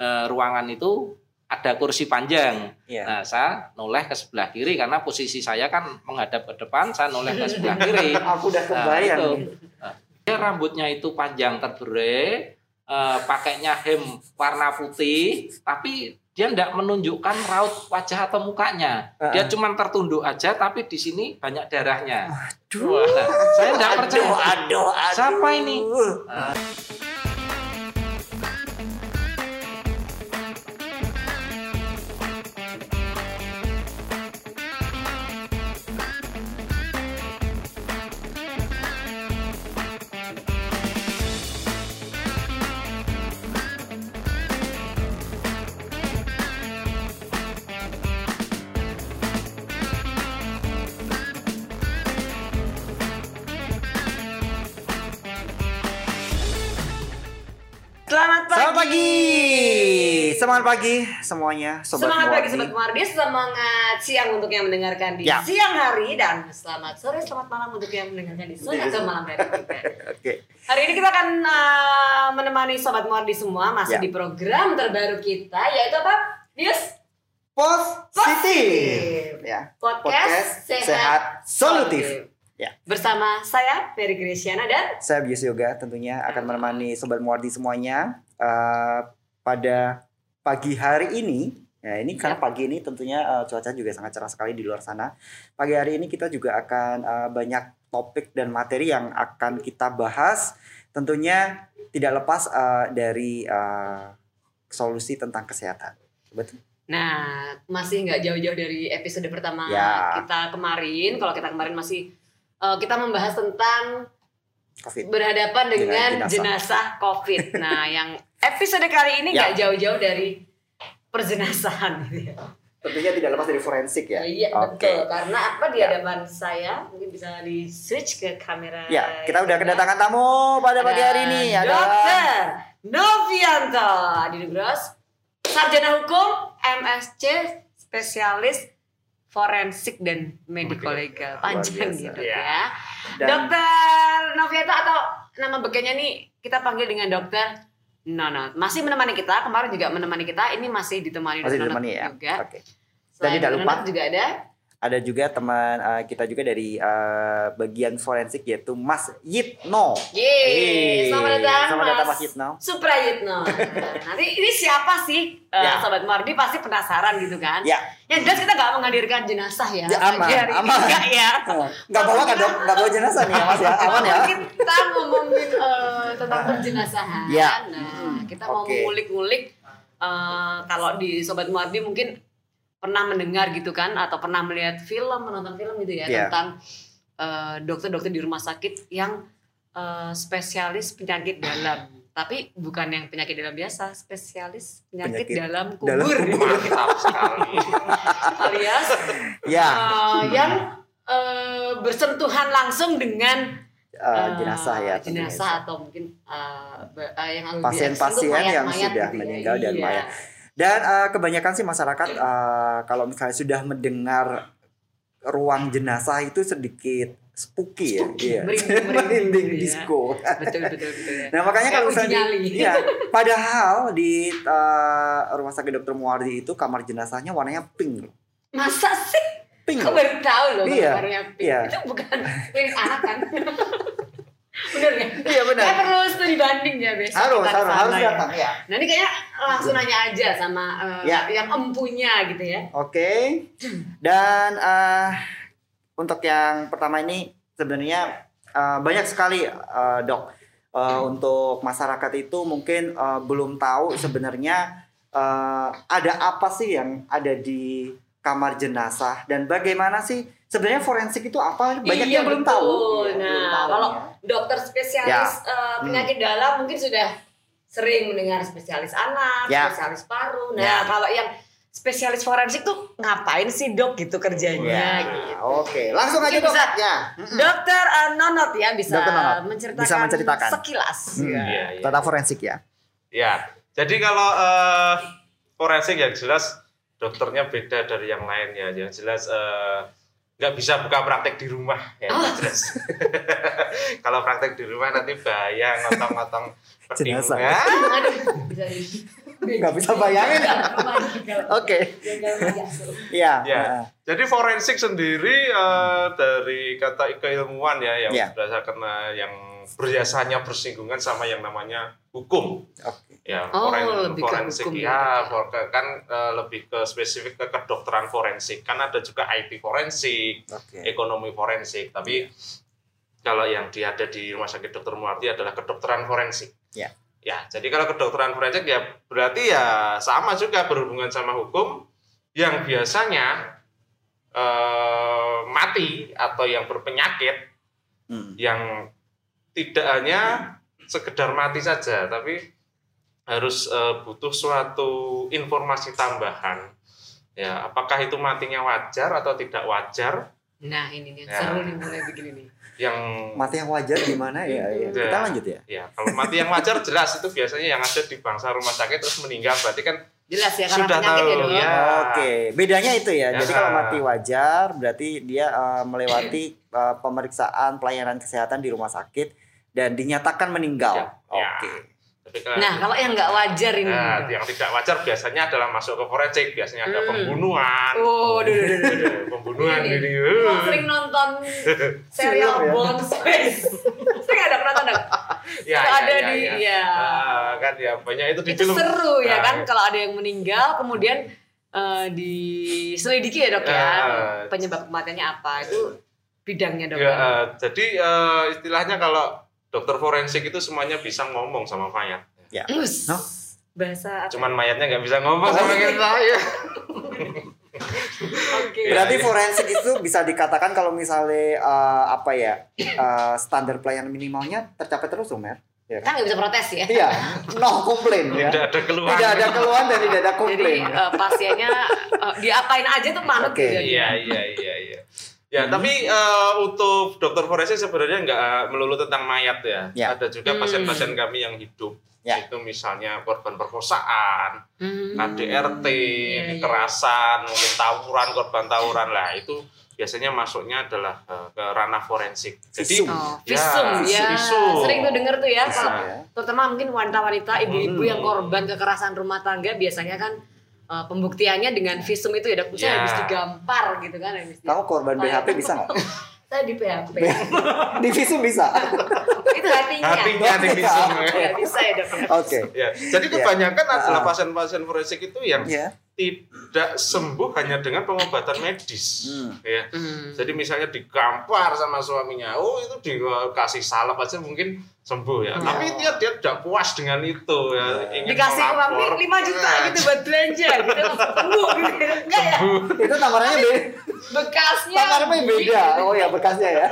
eh, ruangan itu ada kursi panjang. Iya. Nah, saya noleh ke sebelah kiri karena posisi saya kan menghadap ke depan, saya noleh ke sebelah kiri. Aku udah Nah, kebayang. itu. Nah, dia rambutnya itu panjang terberai, eh, pakainya hem warna putih, tapi dia tidak menunjukkan raut wajah atau mukanya. Dia Heeh. cuma tertunduk aja, tapi di sini banyak darahnya. Aduh. Wah, saya tidak percaya. Aduh, aduh, aduh. Siapa ini? Nah, Semangat pagi semuanya, sobat semangat pagi Muardi. sobat Mardi, semangat siang untuk yang mendengarkan di Ya. siang hari dan selamat sore, selamat malam untuk yang mendengarkan di sore atau malam hari juga. Oke. Hari ini kita akan uh, menemani sobat Mardi semua masih Ya. di program terbaru kita yaitu apa? News Positif. Ya. Podcast, Sehat, sehat solutif. Ya. Bersama saya Ferry Gresiana dan Saya Bius Yoga tentunya akan menemani sobat Muardi semuanya eh, pada pagi hari ini. Ya, ini karena Ya. pagi ini tentunya eh, cuaca juga sangat cerah sekali di luar sana. Pagi hari ini kita juga akan eh, banyak topik dan materi yang akan kita bahas. Tentunya tidak lepas eh, dari eh, solusi tentang kesehatan. Betul. Nah, masih nggak jauh-jauh dari episode pertama Ya. kita kemarin. Kalau kita kemarin masih uh, kita membahas tentang Covid. berhadapan dengan, Dengan jenazah jenazah. COVID. Nah, yang episode kali ini Ya. nggak jauh-jauh dari perjenazahan gitu ya. Tentunya tidak lepas dari forensik ya. Iya Oke. betul. Karena apa di Ya. hadapan saya mungkin bisa di switch ke kamera. Ya, kita udah kedatangan tamu pada pagi hari ini Ada Dokter Novianto Adinugros, sarjana hukum, MSc, spesialis forensik dan medical legal. Panjang gitu Ya. ya. Dan- Dokter Novianto atau nama bekennya nih kita panggil dengan dokter Nonot. Masih menemani kita, kemarin juga menemani kita, ini masih ditemani masih ditemani ya. juga. Oke. Selain tidak Dr. lupa. Nonot juga ada Ada juga teman eh, kita juga dari eh, bagian forensik yaitu Mas Yitno. Yeay, selamat datang Selamat datang Mas Mas Yitno. Suprayitno. Nah, nanti ini siapa sih? Eh, Ya. Sobat Mardi pasti penasaran gitu kan? Ya, Yang jelas kita nggak menghadirkan jenazah ya. Ya, aman, hari aman. Nggak ya. nggak bawa kan dok? Nggak bawa jenazah nih ya Mas ya? Aman ya? Kita ngomongin eh, tentang perjenazahan. Ya. Nah, kita mau oke. ngulik-ngulik eh, kalau di Sobat Mardi mungkin pernah mendengar gitu kan atau pernah melihat film, menonton film gitu ya Ya. tentang eh, dokter-dokter di rumah sakit yang eh, spesialis penyakit dalam. Tapi bukan yang penyakit dalam biasa, spesialis penyakit, Penyakit dalam dalam kubur. kubur. mantap sekali. Alias Ya, eh, yang eh, bersentuhan langsung dengan eh, jenazah ya. tentunya. jenazah atau mungkin eh, yang Pasien-pasien yang mayat-mayat sudah gitu ya. meninggal dan Iya. mayat. Dan eh, kebanyakan sih masyarakat eh, kalau misalnya sudah mendengar ruang jenazah itu sedikit spooky ya. Spooky, Iya. merinding, gitu ya. disco. betul betul betul ya. Nah makanya kalau misalnya iya, padahal di eh, rumah sakit Dr. Muardi itu kamar jenazahnya warnanya pink loh. Masa sih? Pink Kau baru tahu loh Iya, gambarnya pink. iya. Itu bukan klinik anak kan? Bener ya? Iya benar. Saya perlu studi banding ya besok Harus kita harus harus datang ya. Ini kayaknya langsung nanya aja sama eh, Ya. yang empunya gitu ya. Oke. Dan eh, untuk yang pertama ini sebenarnya eh, banyak sekali eh, dok Eh, untuk masyarakat itu mungkin eh, belum tahu sebenarnya eh, ada apa sih yang ada di kamar jenazah dan bagaimana sih sebenarnya forensik itu apa banyak Iya, yang belum betul. tahu. Iya, Nah, belum tahu kalau ya. dokter spesialis eh, penyakit dalam mungkin sudah sering mendengar spesialis anak, Ya. spesialis paru. Nah, Ya. kalau yang spesialis forensik tuh ngapain sih dok gitu kerjanya Ya, gitu. Oke, langsung aja dok. bisa Ya. Dokter eh, Nonot ya bisa Dokter Nonot. menceritakan, Bisa menceritakan. sekilas. Hmm. Iya, iya. Tentang forensik ya. Ya, jadi kalau eh, forensik yang jelas dokternya beda dari yang lainnya. Yang jelas eh, nggak bisa buka praktek di rumah ya Oh. jelas. kalau praktek di rumah nanti bahaya ngotong-ngotong Jenazah. nggak bisa bayangin. Oke. Iya. Ya. Jadi forensik sendiri eh, dari kata keilmuan ya yang Ya. berdasarkan eh, yang biasanya bersinggungan sama yang namanya hukum. Oke. Ya, Oh, foren- lebih ke forensik hukum ya, ya, for- kan eh, lebih ke spesifik ke kedokteran forensik. Kan ada juga IT forensik, Oke. ekonomi forensik. Tapi kalau yang dia ada di Rumah Sakit Dr. Muarti adalah kedokteran forensik. Ya. Ya, jadi kalau kedokteran forensik ya berarti ya sama juga berhubungan sama hukum yang biasanya eh, mati atau yang berpenyakit Hmm. yang tidak hanya sekedar mati saja, tapi harus eh, butuh suatu informasi tambahan. Ya, apakah itu matinya wajar atau tidak wajar? Nah ini nih Ya. seru nih mulai begini nih. Yang Mati yang wajar gimana ya? ya. Ya. Kita lanjut ya. ya, kalau mati yang wajar jelas itu biasanya yang ada di bangsa rumah sakit terus meninggal berarti kan Jelas ya karena Sudah penyakit ya tahu, dok. ya. Oke, bedanya itu ya. Jadi Ya. kalau mati wajar berarti dia eh, melewati eh, pemeriksaan pelayanan kesehatan di rumah sakit dan dinyatakan meninggal. Ya. Ya. Oke. Tapi kan Nah kalau yang nggak wajar ini. Nah, yang tidak wajar biasanya adalah masuk ke forensik, biasanya ada Hmm. pembunuhan. Oh, duh, duh, duh, duh, duh. pembunuhan Ini. sering nonton serial ya? Bond Space. Sering ada pernah nonton? Ya, ya, ada ya, di ya. ya. Ah, kan ya banyak itu di Itu film. seru ya Nah, kan kalau ada yang meninggal kemudian eh, diselidiki ya dok ya Ya. penyebab kematiannya apa itu bidangnya dok. Ya, eh, jadi eh, istilahnya kalau dokter forensik itu semuanya bisa ngomong sama mayat. Ya. Us. No? Bahasa apa? Cuman mayatnya nggak bisa ngomong sama kita ya. Oke. Berarti ya. forensik itu bisa dikatakan kalau misalnya eh, apa ya eh, standar pelayanan minimalnya tercapai terus, dong, Mer? Ya kan? Kan nggak bisa protes ya. Iya, no komplain ya. Tidak ada keluhan. Tidak ada keluhan dan tidak ada Jadi komplain. eh, pasiennya eh, diapain aja tuh manut Oke. gitu. Iya, iya, iya, iya. Ya, Hmm. tapi eh, untuk dokter forensik sebenarnya nggak melulu tentang mayat ya. Ya. Ada juga Hmm. pasien-pasien kami yang hidup. Ya. Itu misalnya korban perkosaan, Hmm. KDRT, Iya, iya. kekerasan, mungkin tawuran, korban tawuran lah itu biasanya masuknya adalah eh, ke ranah forensik. Jadi Visum. Oh, Ya, visum ya, visum. sering tuh denger tuh ya kalau ya. terutama mungkin wanita-wanita ibu-ibu Hmm. yang korban kekerasan rumah tangga biasanya kan eh, pembuktiannya dengan visum itu ya dok, misalnya Ya. habis digampar gitu kan habis Kamu korban BHP bisa nggak? saya di PHP Di visum bisa. itu hatinya hatinya di visum. ya. ya bisa ya dok. Oke. Ya, jadi Ya. kebanyakan adalah Ah. pasien-pasien forensik itu yang Ya. tidak sembuh hanya dengan pengobatan medis. Hmm. Ya. Hmm. Jadi misalnya digampar sama suaminya, oh itu dikasih salep aja mungkin sembuh ya. Hmm. Tapi dia dia tidak puas dengan itu ya. Ingin dikasih uang. 5 juta Nah, gitu buat belanja gitu sembuh gitu enggak ya Sembuh. Itu takarannya beda. bekasnya Takarannya beda. Oh ya bekasnya ya.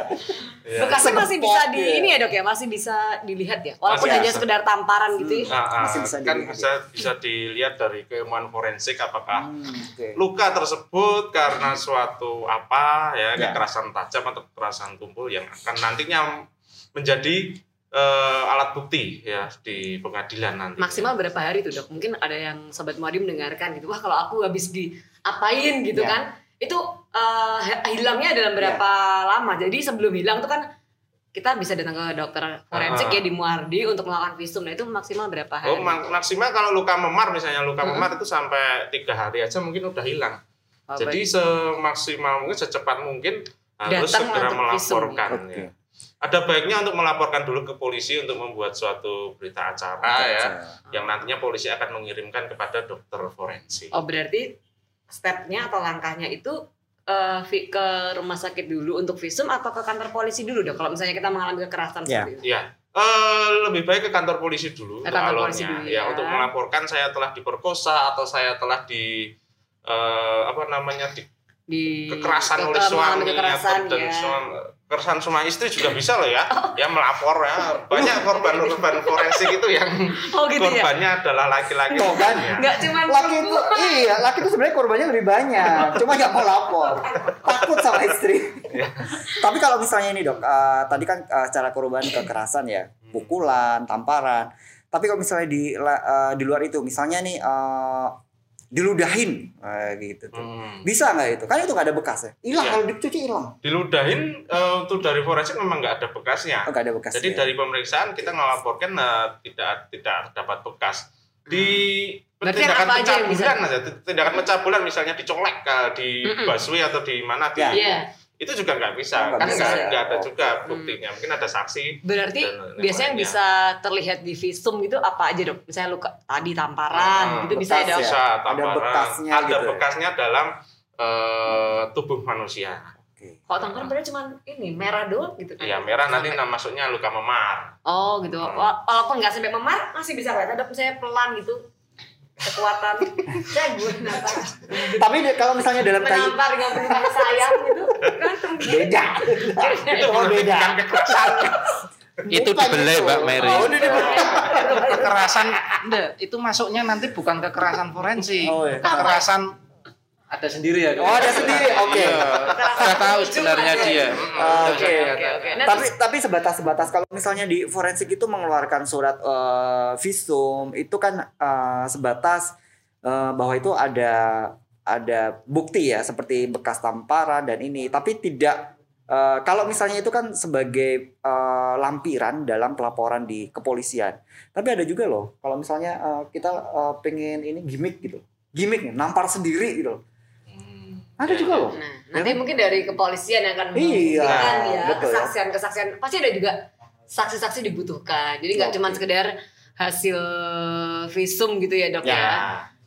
Ya. bekasnya masih bisa di ya. ini ya dok ya masih bisa dilihat ya walaupun Masih hanya bisa. sekedar tamparan gitu ya. Ah, ah, Masih bisa kan dilihat, bisa bisa dilihat dari keilmuan forensik apakah Hmm, Oke. luka tersebut karena suatu apa ya, Ya. kekerasan tajam atau kekerasan tumpul yang akan nantinya menjadi eh, alat bukti ya di pengadilan nanti. maksimal berapa hari tuh dok mungkin ada yang sobat Muadi mendengarkan gitu wah kalau aku habis diapain gitu Ya. kan itu eh, hilangnya dalam berapa lama jadi sebelum hilang tuh kan kita bisa datang ke dokter forensik Ah. ya di Muardi untuk melakukan visum nah itu maksimal berapa hari Oh, mak- maksimal kalau luka memar misalnya luka Hmm. memar itu sampai tiga hari aja mungkin udah hilang. Oh, Jadi semaksimal mungkin secepat mungkin harus Datang segera untuk visum, melaporkan. Oke. Ada baiknya untuk melaporkan dulu ke polisi untuk membuat suatu berita acara ya, yang nantinya polisi akan mengirimkan kepada dokter forensik. Oh berarti stepnya atau langkahnya itu eh, vi- ke rumah sakit dulu untuk visum atau ke kantor polisi dulu dok kalau misalnya kita mengalami kekerasan Ya. seperti itu. Ya, eh, lebih baik ke kantor polisi dulu Ke kantor alurnya. polisi dulu, ya. ya. untuk melaporkan saya telah diperkosa atau saya telah di eh, apa namanya di Di kekerasan ke- oleh suami kekerasan atau dan ya. suami kekerasan sama istri juga bisa loh ya ya melapor ya banyak korban-korban forensik itu yang Oh gitu ya. korbannya adalah laki-laki Tuh kan. ya. Nggak cuma Laki itu iya, laki itu sebenarnya korbannya lebih banyak, cuma nggak mau lapor, takut sama istri. Ya. Tapi kalau misalnya ini dok, eh, tadi kan eh, secara korban kekerasan ya, pukulan, tamparan. Tapi kalau misalnya di eh, di luar itu, misalnya nih eh, diludahin, eh, gitu tuh. Hmm. Bisa nggak itu? Kan itu nggak ada bekasnya. Hilang Iya. kalau dicuci hilang. diludahin eh, untuk dari forensik memang nggak ada bekasnya Oh, nggak ada bekasnya. Jadi dari pemeriksaan kita ngelaporkan eh, tidak tidak dapat bekas. Di Berarti tindakan pencabulan aja, tindakan pencabulan misalnya dicolek eh, di Mm-mm. busway atau di mana di Ya. Iya. Itu juga nggak bisa nggak kan bisa nggak ya. ada Oh. juga buktinya mungkin ada saksi Berarti biasanya yang bisa terlihat di visum gitu apa aja dok? Misalnya luka tadi tamparan Ah, gitu bisa ya dok? ya? bisa Ada tamparan bekasnya ada gitu ya? bekasnya dalam eh, tubuh manusia Oke. Kalau tamparan berarti cuma ini merah doang gitu kan? ya merah nanti Sampai- nah, maksudnya luka memar Oh gitu. Hmm. Wa- Walaupun nggak sampai memar masih bisa kelihatan dok. Misalnya pelan gitu kekuatan. saya Tapi dia- kalau misalnya dalam kayu menampar dengan penuh sayang gitu kan beda. oh beda. Itu dibelai itu. Mbak Mary. Oh, ini. Kekerasan enggak, itu masuknya nanti bukan kekerasan forensik. Oh, iya. Kekerasan ada sendiri ya. Oh, ada sendiri. Oke. Iya. Sudah tahu sebenarnya dia. Ah, Oke. Oke oke. Nah, Tapi tapi sebatas-sebatas kalau misalnya di forensik itu mengeluarkan surat eh, visum itu kan eh, sebatas eh, bahwa itu ada ada bukti ya seperti bekas tamparan dan ini tapi tidak eh, kalau misalnya itu kan sebagai eh, lampiran dalam pelaporan di kepolisian. Tapi ada juga loh kalau misalnya eh, kita eh, pengen ini gimmick gitu. Gimmick nampar sendiri gitu. Ada juga loh. Nah, nanti mungkin dari kepolisian yang akan Iya, membuktikan ya betul. kesaksian-kesaksian pasti ada juga saksi-saksi dibutuhkan. Jadi nggak cuma sekedar hasil visum gitu ya dok ya. ya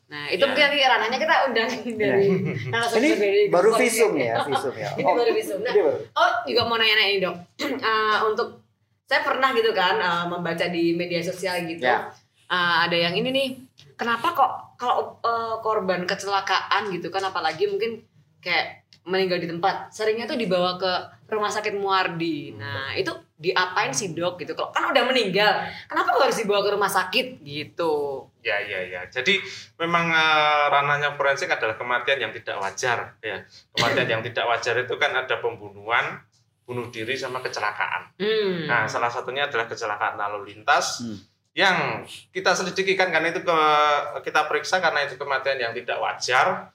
Nah itu Ya. mungkin nanti ranahnya kita undang dari narasumber Ini dari baru visum ya, visum ya. Ini baru visum. Nah. Oh juga mau nanya-nanya ini dok. Eh, untuk saya pernah gitu kan eh, membaca di media sosial gitu. Ya. Eh, ada yang ini nih. Kenapa kok kalau eh, korban kecelakaan gitu kan apalagi mungkin kayak meninggal di tempat seringnya tuh dibawa ke rumah sakit Muardi. Nah itu diapain sih dok gitu? Kalau kan udah meninggal, kenapa kok harus dibawa ke rumah sakit gitu? Ya, ya, ya. Jadi memang eh, ranahnya forensik adalah kematian yang tidak wajar. Ya, kematian yang tidak wajar itu kan ada pembunuhan, bunuh diri sama kecelakaan. Hmm. Nah, salah satunya adalah kecelakaan lalu lintas Hmm. yang kita selidiki kan karena itu ke, kita periksa karena itu kematian yang tidak wajar.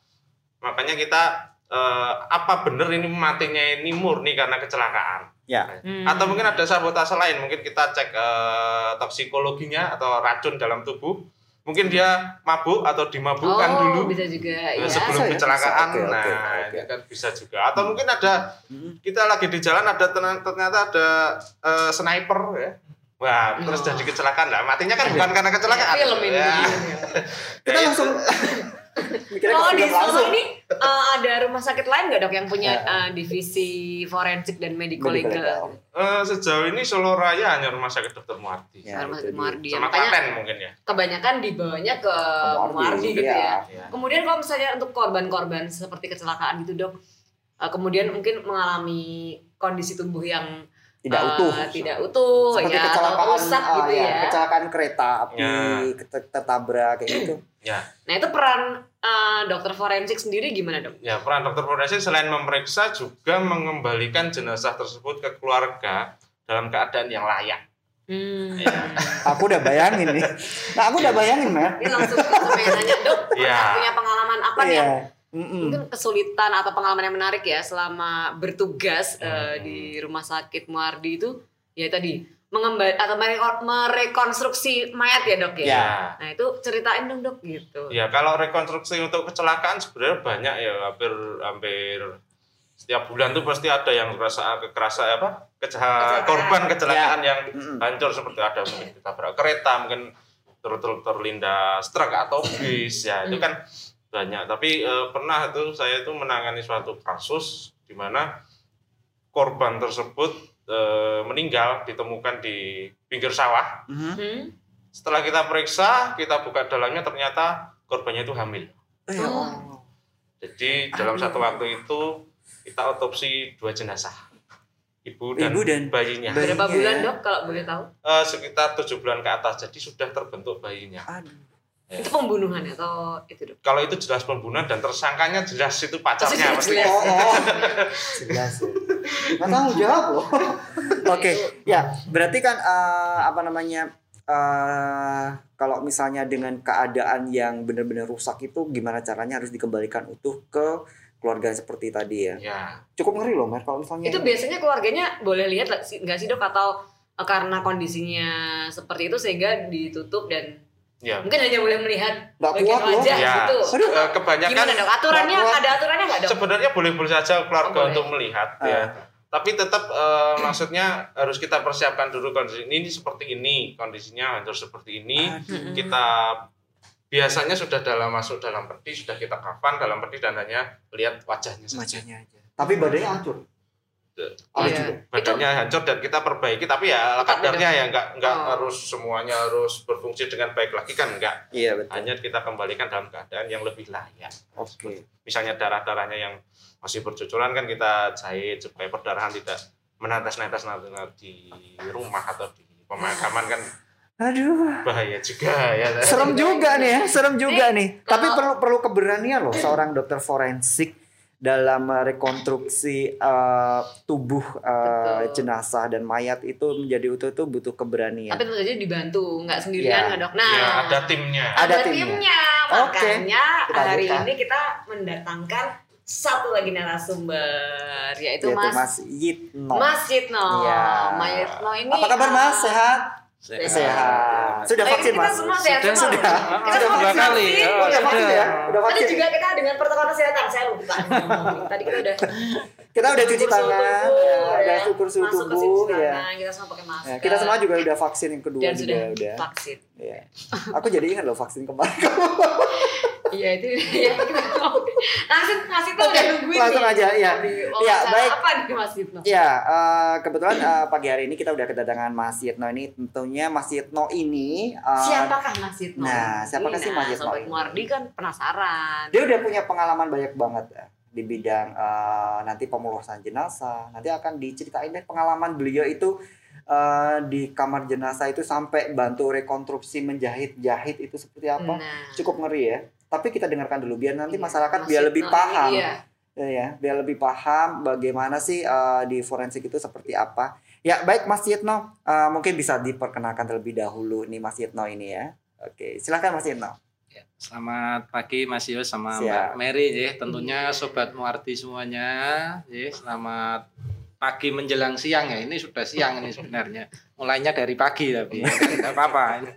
Makanya kita eh, apa benar ini matinya ini murni karena kecelakaan Ya. Hmm. atau mungkin ada sabotase lain mungkin kita cek eh, toksikologinya atau racun dalam tubuh mungkin dia mabuk atau dimabukkan oh, dulu bisa juga ya. sebelum ya? kecelakaan Bisa. Nah oke. ini kan bisa juga atau mungkin ada Hmm. kita lagi di jalan ada ternyata ada eh, sniper ya wah terus Oh. jadi kecelakaan lah matinya kan bukan karena kecelakaan Kayak film ini. ya, Kita Ya, langsung Oh ke di Solo ini uh, ada rumah sakit lain nggak dok yang punya Ya. uh, divisi forensik dan medical legal? eh, sejauh ini Solo Raya hanya rumah sakit dokter Muardi Ya, Rumah sakit. Muardi. sama Makanya Klaten mungkin ya kebanyakan dibawanya ke Muardi, Muardi gitu ya. Ya. Kemudian kalau misalnya untuk korban-korban seperti kecelakaan gitu dok, uh, kemudian mungkin mengalami kondisi tubuh yang Tidak uh, utuh. tidak utuh Seperti ya kecelakaan rusak ah, gitu ya. Kecelakaan kereta api, Ya. ketabrak kayak gitu. ya Nah itu peran uh, dokter forensik sendiri gimana dok? Ya, peran dokter forensik selain memeriksa juga mengembalikan jenazah tersebut ke keluarga dalam keadaan yang layak. Hmm. Ya. Aku udah bayangin nih. Nah, aku udah bayangin, Mer. Ini langsung pengen nanya dok, Iya. pernah punya pengalaman apa nih yang Iya. Mm-mm. mungkin kesulitan atau pengalaman yang menarik ya selama bertugas eh, Hmm. di rumah sakit Muardi itu ya tadi mengembali atau mereko- merekonstruksi mayat ya dok ya. Ya. Nah itu ceritain dong dok gitu. Ya, kalau rekonstruksi untuk kecelakaan sebenarnya banyak ya, hampir hampir setiap bulan tuh pasti ada yang kerasa kekerasan apa? Kecelakaan. korban kecelakaan yang Mm-mm. hancur seperti ada mungkin ditabrak kereta, mungkin ter, ter, terlindas truk atau bis ya itu Hmm. kan banyak. Tapi eh, pernah itu saya itu menangani suatu kasus di mana korban tersebut eh, meninggal ditemukan di pinggir sawah. Mhm. Hmm? Setelah kita periksa, kita buka dalamnya ternyata korbannya itu hamil. Eh, Oh. oh. Jadi dalam satu waktu itu kita otopsi dua jenazah, ibu dan, Ibu dan bayinya. bayi. Berapa Bayinya bulan ya. dok kalau boleh tahu? Eh, sekitar tujuh bulan ke atas, jadi sudah terbentuk bayinya. Aduh. Ya. Itu pembunuhan atau itu dok? Kalau itu jelas pembunuhan dan tersangkanya jelas itu pacarnya. Jelas. pasti. Oh, oh. Jelas. Nggak tanggung jawab loh. Oke, ya berarti kan eh, apa namanya eh kalau misalnya dengan keadaan yang benar-benar rusak itu gimana caranya harus dikembalikan utuh ke keluarga seperti tadi ya. Ya, Cukup ngeri loh, Mer, kalau misalnya Itu biasanya keluarganya boleh lihat nggak sih dok atau karena kondisinya seperti itu sehingga ditutup dan Ya. Mungkin hanya boleh melihat Nggak bagian kuat loh. wajah Ya, gitu. Aduh. eh, kebanyakan Gimana dok? Aturannya ada aturannya nggak dok? sebenarnya boleh-boleh saja keluarga Oh, boleh. untuk melihat Ah. ya. Tapi tetap eh, maksudnya harus kita persiapkan dulu kondisi ini, ini seperti ini, kondisinya hancur seperti ini. Aduh. Kita biasanya sudah dalam masuk dalam peti, sudah kita kafan dalam peti dan hanya lihat wajahnya saja. Wajahnya aja. Tapi badannya hancur. Ada Iya. juga. Badannya hancur dan kita perbaiki, tapi ya kadarnya ya nggak nggak Oh. harus semuanya harus berfungsi dengan baik lagi kan enggak. Iya betul. Hanya kita kembalikan dalam keadaan yang lebih layak. Oke. misalnya darah-darahnya yang masih bercucuran kan kita jahit supaya perdarahan tidak menetes-netes nanti di rumah atau di pemakaman kan Aduh. bahaya juga ya. Serem juga nih ya, serem juga Nih. Tapi perlu perlu keberanian loh seorang dokter forensik dalam rekonstruksi eh, tubuh eh, Betul. jenazah dan mayat itu menjadi utuh itu butuh keberanian. Tapi tentu saja dibantu, nggak sendirian Iya. nggak dok? Nah, Ya, ada timnya. Ada ada timnya. timnya. Oke. Makanya Kita hari ini kita mendatangkan satu lagi narasumber yaitu Yaitu Mas Mas Yitno. Mas Yitno. Iya. Mas Yitno ini Apa kabar Mas? uh, Sehat? Sehat. Sehat. Sudah vaksin kita Mas? semua sehat Sudah, semua. sudah. Kita Sudah dua vaksin. kali. Oh, udah sudah. vaksin ya? Udah Tadi vaksin. juga kita dengan protokol kesehatan saya lupa. Tadi kita udah Kita udah cuci tangan, ya, udah ya. ukur suhu tubuh, ya. tangan, Kita semua pakai masker. Ya, kita semua juga udah vaksin yang kedua dan juga sudah udah. vaksin. Ya. Aku jadi ingat loh vaksin kemarin. Iya itu ya kita langsung Mas Yitno Oke, udah nungguin langsung nih. aja, ya. Ya, baik. Apa nih Mas Yitno? Ya, eh, kebetulan eh, pagi hari ini kita udah kedatangan Mas Yitno ini. Tentunya Mas Yitno ini eh, Siapakah Mas Yitno? Nah, siapakah sih Mas Yitno Sobat? Muardi kan penasaran. Dia udah punya pengalaman banyak banget ya di bidang eh, nanti pemulasaran jenazah. Nanti akan diceritain deh pengalaman beliau itu eh, di kamar jenazah itu sampai bantu rekonstruksi menjahit-jahit itu seperti apa. Nah, Cukup ngeri ya. Tapi kita dengarkan dulu biar nanti iya, masyarakat Mas biar lebih paham. Iya. Ya, ya, biar lebih paham bagaimana sih eh, di forensik itu seperti apa. Ya, baik Mas Yitno, eh, mungkin bisa diperkenalkan terlebih dahulu nih Mas Yitno ini ya. Oke, silakan Mas Yitno. Ya, Selamat pagi Mas Yus sama Siap. Mbak Mary ya. Tentunya sobat Muarti semuanya, ya. Selamat pagi menjelang siang ya. Ini sudah siang ini sebenarnya. Mulainya dari pagi tapi ya, tidak apa-apa.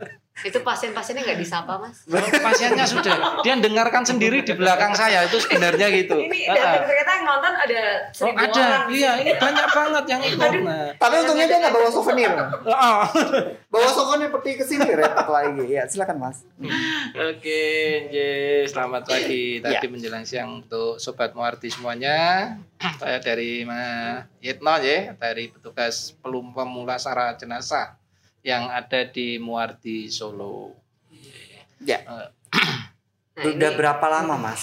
Itu pasien-pasiennya nggak disapa Mas? Pasiennya sudah dia dengarkan sendiri di belakang saya itu sebenarnya gitu. Ini ternyata yang nonton ada Oh, seribu ada, orang. iya ini banyak banget yang ikut. Nah, Tapi untungnya dia nggak bawa souvenir. oh. Bawa souvenir peti ke sini repot lagi. Ya, silakan Mas. Oke, ye, selamat pagi. Tadi Ya. menjelang siang untuk sobat Muarti semuanya. Saya dari Ma Yitno ya, dari petugas pelum pemulasara jenazah yang ada di Muarti Solo. Ya. Eh, Nah, Sudah ini- berapa lama Mas?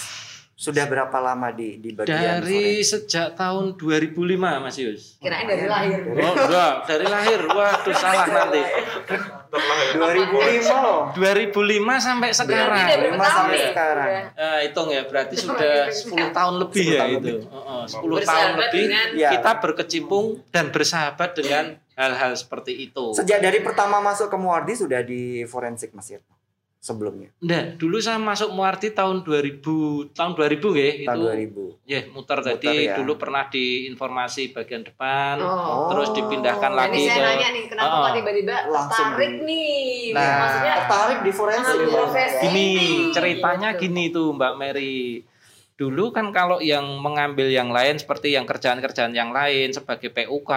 Sudah berapa lama di di bagian Dari forensik? sejak tahun 2005 Mas Yus. kirain dari lahir. Oh, enggak, dari lahir. Waduh, salah nanti. Terlahir 2005 loh. 2005 sampai sekarang. Ini udah 2005 berapa sampai tahun sekarang. Eh, hitung ya, berarti sudah 10 tahun lebih 10 ya tahun itu. Heeh, 10 tahun Bersahabat lebih dengan Ya. kita berkecimpung dan bersahabat dengan hal-hal seperti itu. Sejak dari pertama masuk ke Muardi sudah di forensik Mas sebelumnya Nah, dulu saya masuk Muarti tahun 2000, tahun 2000 ya, itu. tahun 2000. Ya, muter Muter tadi ya. dulu pernah di informasi bagian depan. Oh. Terus dipindahkan Nah, lagi ini saya ke nanya nih, kenapa Oh. kok tiba-tiba Langsung tertarik nih? Nah, Maksudnya tertarik di forensik ya. gini Ini, ceritanya gitu. gini tuh Mbak Mary dulu kan kalau yang mengambil yang lain seperti yang kerjaan-kerjaan yang lain sebagai PUK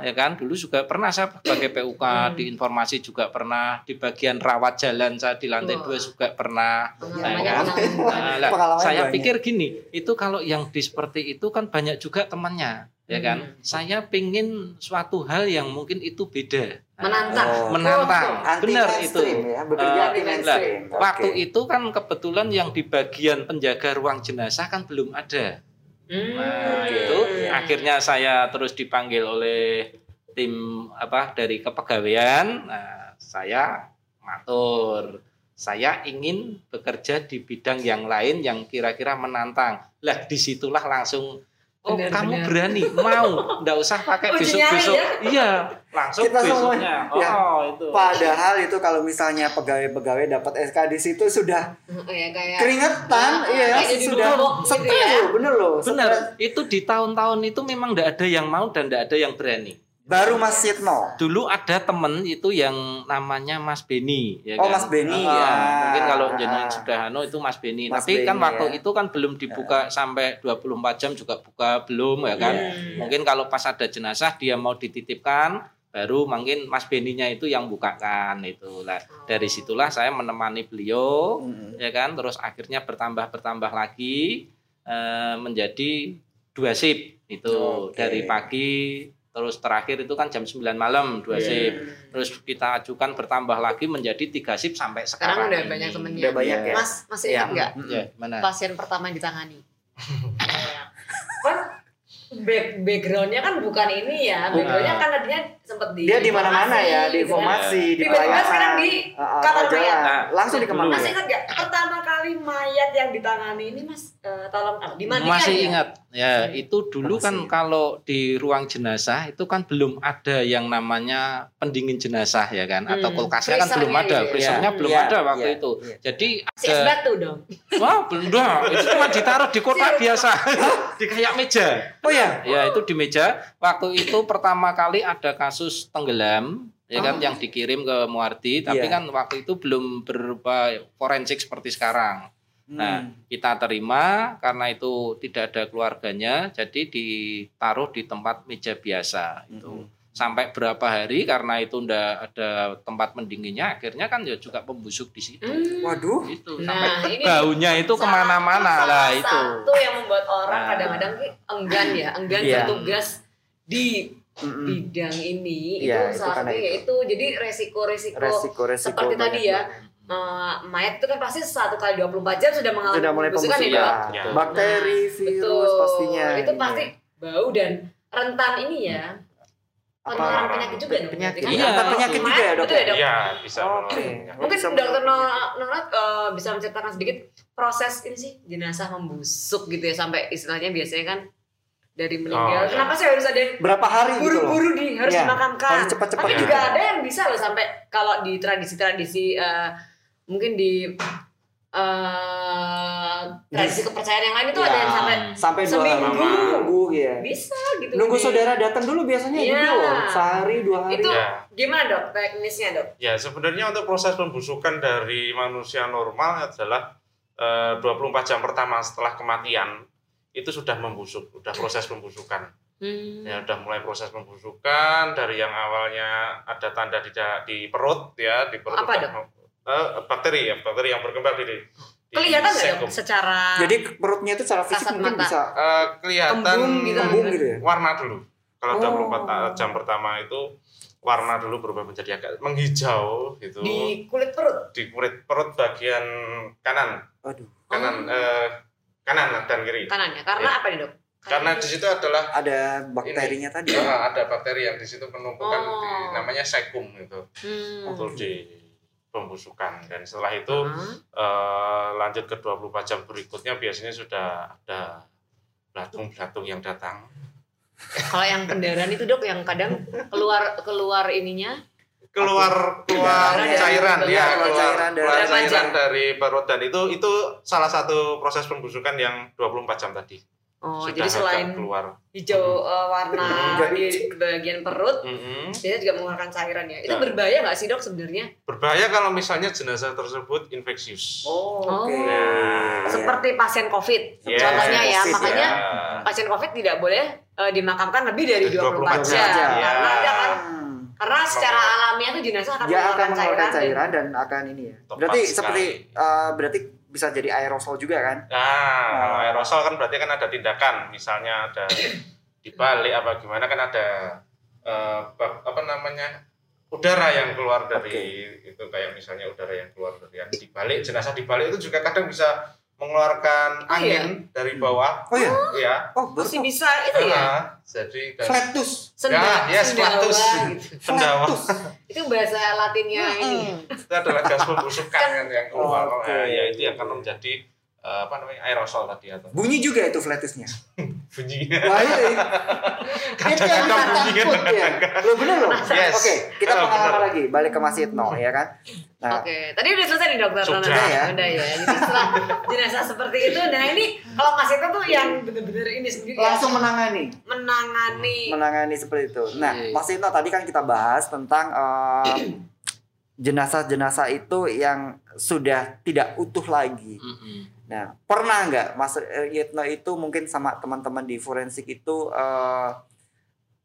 ya kan dulu juga pernah saya sebagai PUK Hmm. di informasi juga pernah di bagian rawat jalan saya di lantai dua juga pernah Pengalamannya Ya kan? pengalaman. Nah, Pengalaman saya banyak. pikir gini itu kalau yang di seperti itu kan banyak juga temannya ya kan Hmm. saya pingin suatu hal yang mungkin itu beda Menantang. Oh. menantang benar itu ya, bekerja lah, mainstream. Oke. Waktu itu kan kebetulan yang di bagian penjaga ruang jenazah kan belum ada. Hmm. Nah, itu akhirnya saya terus dipanggil oleh tim apa dari kepegawaian. Nah, saya matur. Saya ingin bekerja di bidang yang lain yang kira-kira menantang. Lah di situlah langsung Oh, Benar, kamu benar. berani, mau, nggak usah pakai Uji besok-besok. ya? Iya, langsung Kita semua, besoknya. ya. Oh, itu. Padahal itu kalau misalnya pegawai-pegawai dapat SK di situ sudah Ya, kayak keringetan, iya kayak jadi sudah bubuk gitu stres ya. loh, bener loh. Benar, stres. itu di tahun-tahun itu memang tidak ada yang mau dan tidak ada yang berani. Baru Mas Sitno. Dulu ada temen itu yang namanya Mas Beni, ya Oh, kan? Mas Beni, Ah, ya. Mungkin kalau Ah. jenengan sudah anu itu Mas Beni. Mas Tapi kan Beni, waktu ya. itu kan belum dibuka sampai 24 jam juga buka belum ya kan. Hmm. Mungkin kalau pas ada jenazah dia mau dititipkan baru mungkin Mas Beninya itu yang bukakan itu. Lah dari situlah saya menemani beliau Mm-mm. ya kan terus akhirnya bertambah bertambah lagi eh, menjadi dua sip itu Oke. dari pagi terus terakhir itu kan jam 9 malam dua Iya. sip terus kita ajukan bertambah lagi menjadi tiga sip sampai Sekarang sekarang, udah ini. banyak temennya. Udah banyak ya. Mas masih Iya. ingat nggak ya mana pasien pertama yang ditangani? kan back backgroundnya kan bukan ini ya, backgroundnya kan tadinya sempat di Dia di mana-mana informasi, ya, di informasi, di Tiba-tiba sekarang di ah, kamar mayat. Nah, Langsung di kamar dulu. Masih mayat. ingat nggak pertama kali mayat yang ditangani ini Mas eh, tolong ah, dimandikan masih ya? ingat ya itu dulu kan Masih. kalau di ruang jenazah itu kan belum ada yang namanya pendingin jenazah ya kan atau Hmm, kulkasnya kan belum ada gitu ya. freezernya Hmm. belum Iya, ada waktu iya, itu iya. jadi ada batu dong. wah belum dah itu cuma ditaruh di kotak biasa di kayak meja Oh ya. ya itu di meja waktu itu pertama kali ada kasus tenggelam ya kan Oh. yang dikirim ke Muardi tapi Iya. kan waktu itu belum berupa forensik seperti sekarang Nah, Hmm. kita terima karena itu tidak ada keluarganya, jadi ditaruh di tempat meja biasa itu. Mhm. Sampai berapa hari karena itu ndak ada tempat mendinginnya, akhirnya kan ya juga pembusuk di situ. Hmm. Waduh. Itu Nah, sampai ini baunya itu ke mana-mana salah lah itu. Satu yang membuat orang Nah. kadang-kadang ki enggan ya, enggan Iya. bertugas di Mm-mm. bidang ini Iya, itu itu salah satunya itu. yaitu jadi resiko-resiko seperti tadi ya eh, mayat itu kan pasti satu kali 24 jam sudah mengalami Sudah mulai pembusukan pembusukan. ya, Dok? Ya. Bakteri, Nah, virus Betul. pastinya. Itu pasti bau dan rentan ini ya. Apa? Penularan penyakit juga dong. Penyakit. berarti Iya. kan? Rentan penyakit juga ya, Dok? Betul ya, Dok? Iya, bisa Oke. mengeluarkan. Mungkin Bisa dokter menyebabkan Nonat eh, bisa menceritakan sedikit proses ini sih jenazah membusuk gitu ya sampai istilahnya biasanya kan dari meninggal. Oh, iya. Kenapa sih harus ada yang berapa hari gitu loh. buru-buru di harus Iya, dimakamkan? harus cepat-cepat Tapi gitu. juga ada yang bisa loh sampai kalau di tradisi-tradisi eh, mungkin di eh, tradisi kepercayaan yang lain itu ada Iya. yang sampai sampai dua Seminggu. minggu ya. bisa gitu. Nunggu Di- saudara datang dulu biasanya Iya. gitu loh. Sehari dua hari. Itu Ya. gimana dok teknisnya dok? Ya, sebenarnya untuk proses pembusukan dari manusia normal adalah eh, 24 jam pertama setelah kematian itu sudah membusuk, sudah proses pembusukan. Hmm. Ya, sudah mulai proses pembusukan dari yang awalnya ada tanda di di perut ya, di perut Apa, udah eh, bakteri ya, bakteri yang berkembang di, di Kelihatan nggak dok secara Jadi perutnya itu secara fisik mungkin mata. bisa Eh, kelihatan Kembung gitu. kembung gitu ya. warna dulu. Kalau Oh. 24 ta- jam pertama itu warna dulu berubah menjadi agak menghijau gitu di kulit perut? di kulit perut bagian kanan Aduh. kanan Oh. eh, kanan dan kiri kanannya karena Ya. apa nih dok? karena di situ adalah Ada bakterinya tadi. eh, ada bakteri yang di situ penumpukan Oh. di, namanya sekum itu Hmm. untuk di pembusukan. Dan setelah itu Hmm. eh, lanjut ke 24 jam berikutnya biasanya sudah ada belatung-belatung yang datang. Kalau yang kendaraan itu dok yang kadang keluar keluar ininya? Keluar keluar Cairan cairan ya keluar keluar cairan dari- keluar cairan dari perut. Dan itu itu salah satu proses pembusukan yang 24 jam tadi oh sudah jadi selain keluar hijau eh, warna di bagian perut Mm-mm. biasanya juga mengeluarkan cairan ya itu Ya. berbahaya nggak sih dok sebenarnya berbahaya kalau misalnya jenazah tersebut infeksius Oh, Oh. oke. Nah. seperti pasien covid Ya, contohnya ya COVID, makanya ya. pasien covid tidak boleh eh, dimakamkan lebih dari 24 24 jam jam, ya. karena ada kan Hmm. karena secara alamiah tuh jenazah akan Dia akan mengeluarkan cairan, cairan dan akan ini ya. Berarti seperti eh, berarti bisa jadi aerosol juga kan? Nah, kalau aerosol kan berarti kan ada tindakan, misalnya ada dibalik apa gimana kan ada eh, apa namanya udara yang keluar dari itu kayak misalnya udara yang keluar dari yang dibalik jenazah dibalik itu juga kadang bisa mengeluarkan Oh, iya? angin dari bawah, Oh ya. ya. Oh, baru masih tahu. bisa itu ya Nah, jadi kan Flatus. Senda, Ya, yes, sendawa flatus. gitu. sendawa Flatus. itu bahasa latinnya ini itu adalah gas pembusukan kan yang keluar. Oke. Nah, ya itu yang akan menjadi eh, apa namanya aerosol tadi atau Bunyi juga itu flatusnya. bunyinya. Wah itu, itu yang kita bunyinya takut ya. Lo bener loh. Yes. Oke, kita Oh, pengalaman bener. lagi. Balik ke Mas Itno ya kan. Nah, Oke, tadi udah selesai nih dokter Sudah. Nona. ya. Udah ya. Jadi setelah jenazah seperti itu, nah ini kalau Mas itu tuh yang bener-bener ini sendiri ya, langsung menangani. menangani. menangani seperti itu. Nah, Iya. Mas Itno tadi kan kita bahas tentang eh, jenazah-jenazah itu yang sudah tidak utuh lagi. Mm-mm. Nah, pernah nggak Mas Yitno itu mungkin sama teman-teman di forensik itu eh,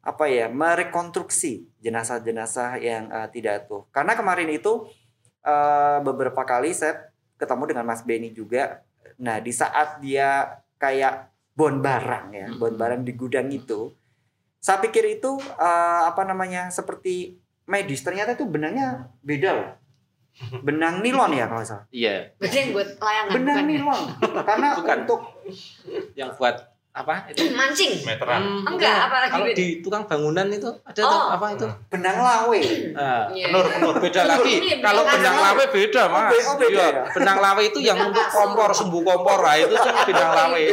apa ya merekonstruksi jenazah-jenazah yang eh, tidak utuh? Karena kemarin itu eh, beberapa kali saya ketemu dengan Mas Benny juga. Nah, di saat dia kayak bon barang ya, bon Mhm. barang di gudang itu, saya pikir itu eh, apa namanya seperti medis. Ternyata itu benangnya beda loh. Benang nilon ya kalau salah. Iya, Berarti yang buat layangan Benang bukan ya? nilon. Karena Bukan. untuk yang buat apa itu? Mancing. Meteran. Hmm, Enggak, itu. apalagi Kalau di tukang bangunan itu ada Oh. tuh apa itu? benang lawe. Nah, Iya. penur, penur beda lagi. Kalau benang lawe. beda, Mas. be- oh, beda Iya, ya? benang lawe itu yang untuk kasur. kompor, sumbu kompor lah itu tuh benang lawe. Ya.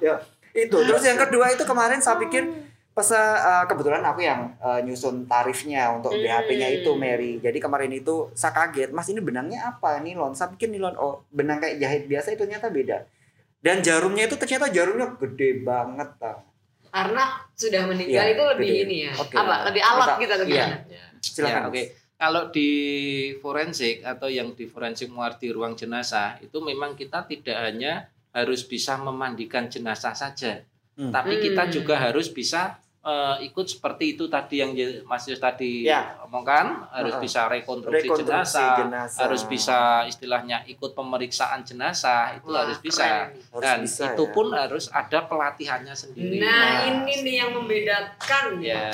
Ya, itu. Terus yang kedua itu kemarin saya pikir pas eh, kebetulan aku yang eh, nyusun tarifnya untuk Hmm. BHP-nya itu Mary. Jadi kemarin itu saya kaget, Mas ini benangnya apa? Nilon. Saya pikir nilon oh, benang kayak jahit biasa itu ternyata beda. Dan jarumnya itu ternyata jarumnya gede banget. Tang. Karena sudah meninggal Iya, itu lebih gede. ini ya. Oke. Apa? Lebih alat Kita- gitu atau iya. gimana? Silakan. Ya, oke. Kalau di forensik atau yang di forensik muar di ruang jenazah itu memang kita tidak hanya harus bisa memandikan jenazah saja, Hmm. tapi kita Hmm. juga harus bisa eh, ikut seperti itu tadi yang Mas Yus tadi Ya. omongkan, harus Heeh. bisa rekonstruksi, Rekonstruksi jenazah, jenazah. harus bisa istilahnya ikut pemeriksaan jenazah itu Wah, harus bisa. keren. Harus Dan bisa, itu ya. pun harus ada pelatihannya sendiri. Nah, ini nih yang membedakan ya.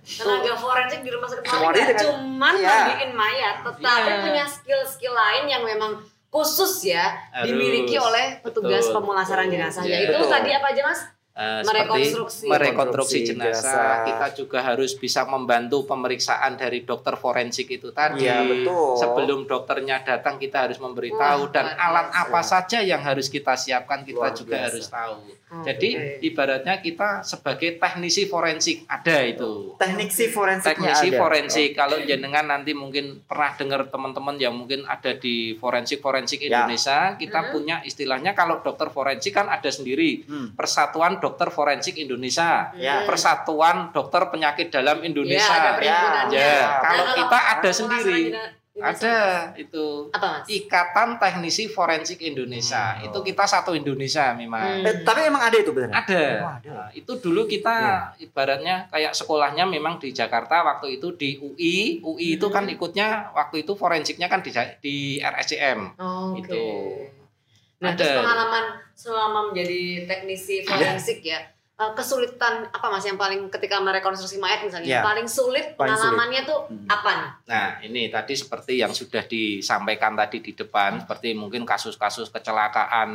tenaga forensik di rumah sakit nggak dengan- cuman Iya. mandiin mayat, tetapi Iya. punya skill-skill lain yang memang khusus ya Harus. dimiliki oleh petugas Betul, pemulasaran jenazah. Yaitu Betul. tadi apa aja mas? Eh, Merekonstruksi. seperti merekonstruksi Rekonstruksi jenazah. jenazah. Kita juga harus bisa membantu pemeriksaan dari dokter forensik itu tadi. Iya, betul. Sebelum dokternya datang kita harus memberitahu Wah, dan alat biasa. apa saja yang harus kita siapkan kita Luar juga biasa. harus tahu. Oke. Jadi ibaratnya kita sebagai teknisi forensik ada itu. Teknik si forensiknya Teknisi ada. forensik kalau jenengan nanti mungkin pernah dengar teman-teman yang mungkin ada di forensik forensik Ya. Indonesia kita Hmm. punya istilahnya kalau dokter forensik kan ada sendiri Hmm. Persatuan Dokter Forensik Indonesia, Ya. Persatuan Dokter Penyakit Dalam Ya, ada Indonesia. perhimpunannya. Ya, Ya. kalau Nah, kita ada sendiri, ada itu Apa mas? Ikatan Teknisi Forensik Indonesia. Hmm. Itu kita satu Indonesia memang. Hmm. Eh, tapi emang ada itu benar. Ada. Oh, ada. Nah, itu dulu kita ibaratnya kayak sekolahnya memang di Jakarta waktu itu di UI. UI itu kan Hmm. ikutnya waktu itu forensiknya kan di di RSCM. Oke. Itu. Nah, Ada. terus pengalaman selama menjadi teknisi forensik ya, eh, kesulitan apa mas yang paling ketika merekonstruksi mayat misalnya, Ya. paling sulit Paling sulit. pengalamannya tuh Hmm. apa nih? Nah, ini tadi seperti yang sudah disampaikan tadi di depan, seperti mungkin kasus-kasus kecelakaan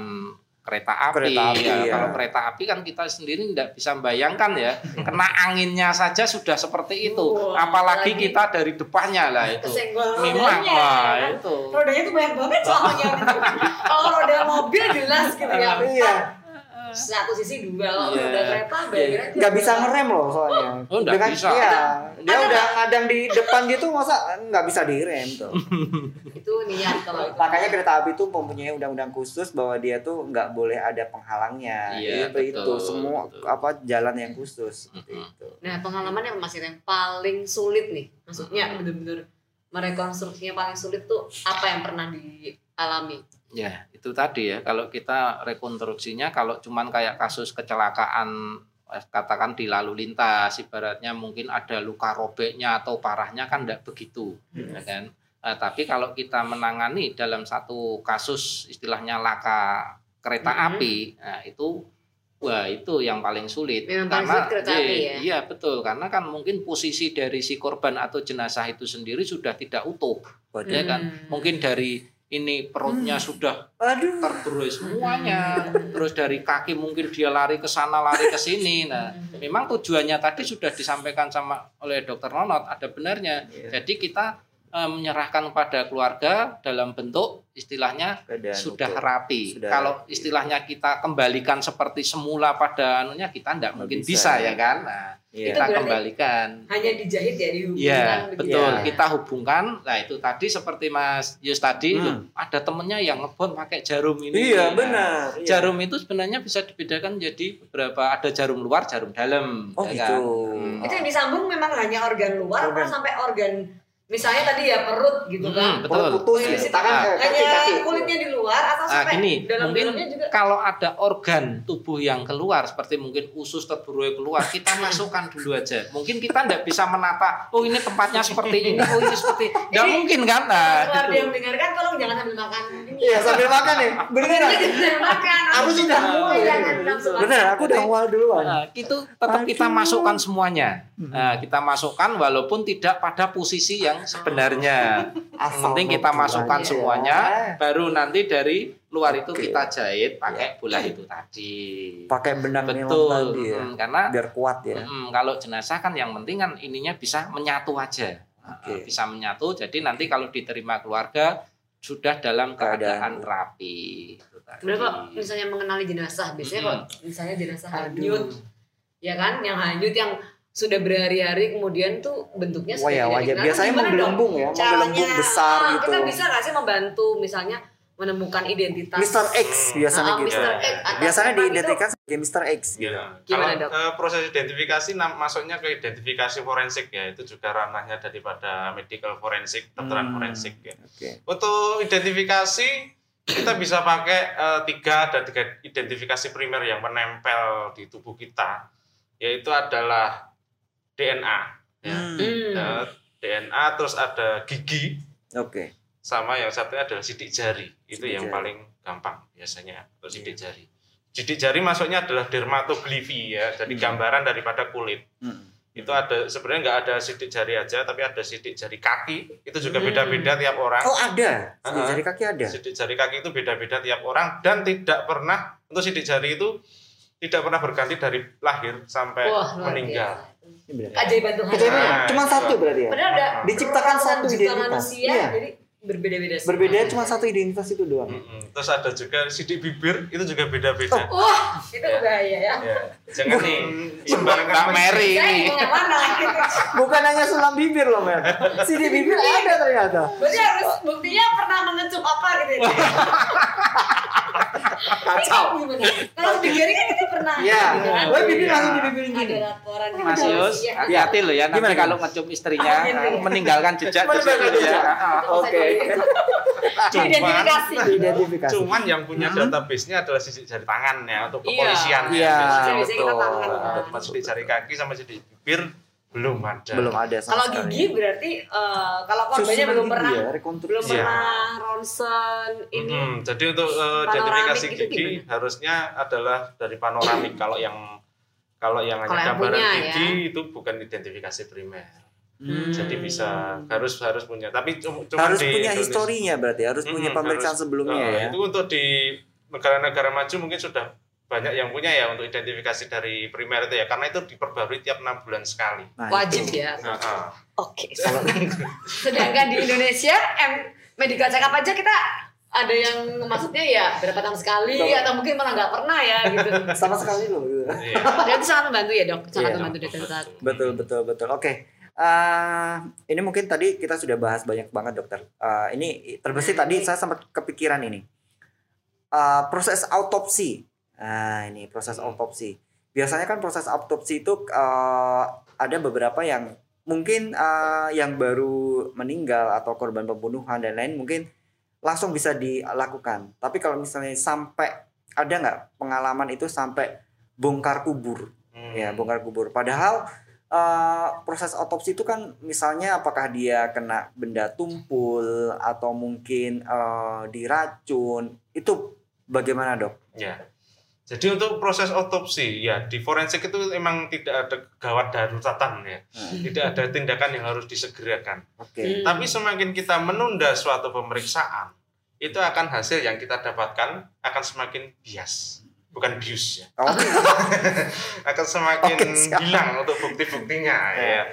kereta api. Kereta api, ya. ya. Kalau kereta api kan kita sendiri tidak bisa bayangkan ya, kena anginnya saja sudah seperti itu. Wah, Apalagi apalagi kita dari depannya lah itu. Kesenggol Memang rodanya, wah kan? itu. Rodanya tuh banyak banget soalnya. gitu. Kalau roda mobil jelas gitu ya. Iya. Satu sisi dua, kalau Iya. roda kereta bayangin aja. nggak bisa ngerem loh soalnya. Oh, nggak Dengan- bisa. Iya, dia Ada udah ngadang di depan gitu masa nggak bisa direm tuh. Itu niat kalau itu. Makanya kereta api tuh mempunyai undang-undang khusus bahwa dia tuh nggak boleh ada penghalangnya. Iya, itu itu betul, semua betul. apa jalan yang khusus seperti Mm-mm. itu. Nah pengalaman yang masih yang paling sulit nih, maksudnya Hmm. bener-bener merekonstruksinya paling sulit tuh apa yang pernah dialami? Ya, itu tadi ya. Kalau kita rekonstruksinya kalau cuman kayak kasus kecelakaan eh, katakan di lalu lintas ibaratnya mungkin ada luka robeknya atau parahnya kan tidak begitu Hmm. ya kan Eh, tapi kalau kita menangani dalam satu kasus istilahnya laka kereta Mhm. api nah itu wah itu yang paling sulit Memang paling sulit kereta iya, api ya? iya betul karena kan mungkin posisi dari si korban atau jenazah itu sendiri sudah tidak utuh ya kan Hmm. mungkin dari ini perutnya sudah Aduh. terberai semuanya Hmm. terus dari kaki mungkin dia lari ke sana lari ke sini nah memang tujuannya tadi sudah disampaikan sama oleh dokter Nonot ada benarnya Iya. jadi kita menyerahkan kepada keluarga dalam bentuk istilahnya Keadaan sudah utuh. rapi. Sudah Kalau rapi. istilahnya kita kembalikan seperti semula pada anunya kita tidak mungkin bisa, bisa, ya. ya kan. Nah. Itu kita kembalikan. Hanya dijahit ya dihubungkan Iya, begitu. betul. Ya. Kita hubungkan. Nah, itu tadi seperti Mas Yus tadi, Hmm. ada temennya yang ngebon pakai jarum ini. Iya, Nah, benar. Iya. Jarum itu sebenarnya bisa dibedakan jadi beberapa ada jarum luar, jarum dalam. Oh, ya gitu. kan? Itu yang disambung memang hanya organ luar Organ. sampai organ misalnya tadi ya perut gitu kan. Hmm, betul. Perut putus ya. situ Tangan Ah. kaki, hanya kaki. kulitnya di luar atau Nah, sampai gini, dalam mungkin dalamnya juga. kalau ada organ tubuh yang keluar seperti mungkin usus terburuai keluar, kita masukkan dulu aja. Mungkin kita tidak bisa menata, oh ini tempatnya seperti ini, oh ini seperti nggak Ini- mungkin kan? Nah, Keluar gitu. yang mendengarkan tolong jangan sambil makan. Ini Iya, sambil makan. Jangan sambil makan. Aku sudah. Bener, aku udah mual duluan. Nah, itu tetap kita Aduh. masukkan semuanya. Nah, kita masukkan walaupun tidak pada posisi yang sebenarnya. Yang penting kita masukkan Ya. semuanya, baru nanti dari luar itu Oke. kita jahit pakai bola itu tadi. Pakai benang nilon Betul, tadi ya. Mm, karena Biar kuat ya. mm, kalau jenazah kan yang penting kan ininya bisa menyatu aja, Oke. Uh, bisa menyatu. Jadi nanti kalau diterima keluarga sudah dalam Keadaan. keadaan rapi. Itu tadi. Sebenarnya kok misalnya mengenali jenazah, biasanya kok misalnya jenazah hanyut, ya kan, yang hanyut yang sudah berhari-hari kemudian tuh bentuknya Wah sudah ya, wajah dikenal. biasanya menggelembung ya, menggelembung besar Ah, gitu. Kita bisa nggak sih membantu misalnya menemukan identitas Mr. X biasanya Ah, gitu. Mr. X atau Biasanya siapa diidentikan sebagai Mr. X gitu. Gimana, Kalau Dok? eh, proses identifikasi nam- masuknya ke identifikasi forensik ya, itu juga ranahnya daripada medical forensik, kedokteran Hmm. forensik ya. Oke. Untuk identifikasi kita bisa pakai eh, tiga ada tiga identifikasi primer yang menempel di tubuh kita, yaitu adalah DNA, ya. Hmm. Hmm. Eh, DNA terus ada gigi, Oke. sama yang satunya adalah sidik jari itu Sidik yang jari. paling gampang biasanya untuk sidik jari sidik jari masuknya adalah dermatoglifi ya jadi Hmm. gambaran daripada kulit Hmm. itu ada sebenarnya nggak ada sidik jari aja tapi ada sidik jari kaki itu juga Hmm. beda-beda tiap orang Oh ada. Sidik Ah, jari kaki ada. sidik jari kaki itu beda-beda tiap orang dan tidak pernah untuk sidik jari itu tidak pernah berganti dari lahir sampai Wah, meninggal biasa. Bener. Keajaiban Tuhan. Keajaiban. Nah, Cuma itu. satu berarti ya. Padahal ada Diciptakan satu identitas. manusia, Iya. jadi berbeda-beda. Berbeda cuma satu identitas itu doang. Mm-mm. terus ada juga sidik bibir itu juga beda-beda Wah, itu bahaya ya. Ya, jangan Nih, sembarangan Mbak Mary ini. Bukan hanya sulam bibir loh, Mer. Sidik bibir ada ternyata. Berarti harus buktinya pernah mengecup apa gitu ya. Kacau. Kalau di Gary kan kita pernah. Iya. gitu kan. Iya. langsung dibibirin Ada gini. laporan di Mas. Yus, Iya. hati-hati loh ya nanti kalau ngecium istrinya Ah, gitu. meninggalkan jejak di Meninggalkan ya. jejak. Ah, Oke. Identifikasi. Identifikasi. Cuman yang punya Hmm. database-nya adalah sidik jari tangan ya untuk Iya. kepolisian ya. Iya, betul. sidik jari kaki sama sidik bibir belum ada. Belum ada Kalau sekali. gigi berarti eh, kalau korbannya Susunan belum pernah ya, belum. Iya. pernah ronsen ini Mm-mm. Jadi untuk eh, Panoramik identifikasi itu gigi gimana? harusnya adalah dari panoramik. kalau yang kalau yang Kalau hanya yang gambaran punya, ya. gigi itu bukan identifikasi primer. Hmm. Jadi bisa harus harus punya. Tapi cum- cuma harus di punya Indonesia- historinya berarti, harus punya Mm-mm, pemeriksaan harus. sebelumnya Eh, ya. Itu untuk di negara-negara maju mungkin sudah banyak yang punya ya untuk identifikasi dari primer itu ya karena itu diperbarui tiap enam bulan sekali. Nah, wajib itu. ya. Nah, ah. Oke. Sedangkan di Indonesia em, medical check up aja kita ada yang maksudnya ya berapa tahun sekali Betul. atau mungkin malah nggak pernah ya gitu. Sama sekali loh. gitu. Iya. Dan itu sangat membantu ya dok, sangat Iya. membantu dokter saat. Betul betul betul. Oke. Eh, ini mungkin tadi kita sudah bahas banyak banget dokter. Eh, ini terbesit tadi saya sempat kepikiran ini. Eh, proses autopsi. Nah ini proses autopsi. Biasanya kan proses autopsi itu eh, ada beberapa yang mungkin eh, yang baru meninggal atau korban pembunuhan dan lain mungkin langsung bisa dilakukan. Tapi kalau misalnya sampai ada nggak pengalaman itu sampai bongkar kubur? Hmm. ya bongkar kubur padahal eh, proses otopsi itu kan misalnya apakah dia kena benda tumpul atau mungkin eh, diracun itu bagaimana dok Ya. Jadi untuk proses otopsi ya di forensik itu memang tidak ada gawat daruratan ya. Tidak ada tindakan yang harus disegerakan. oke Hmm. Tapi semakin kita menunda suatu pemeriksaan, itu akan hasil yang kita dapatkan akan semakin bias, bukan bius ya. Oh, akan semakin siap. hilang untuk bukti-buktinya ya.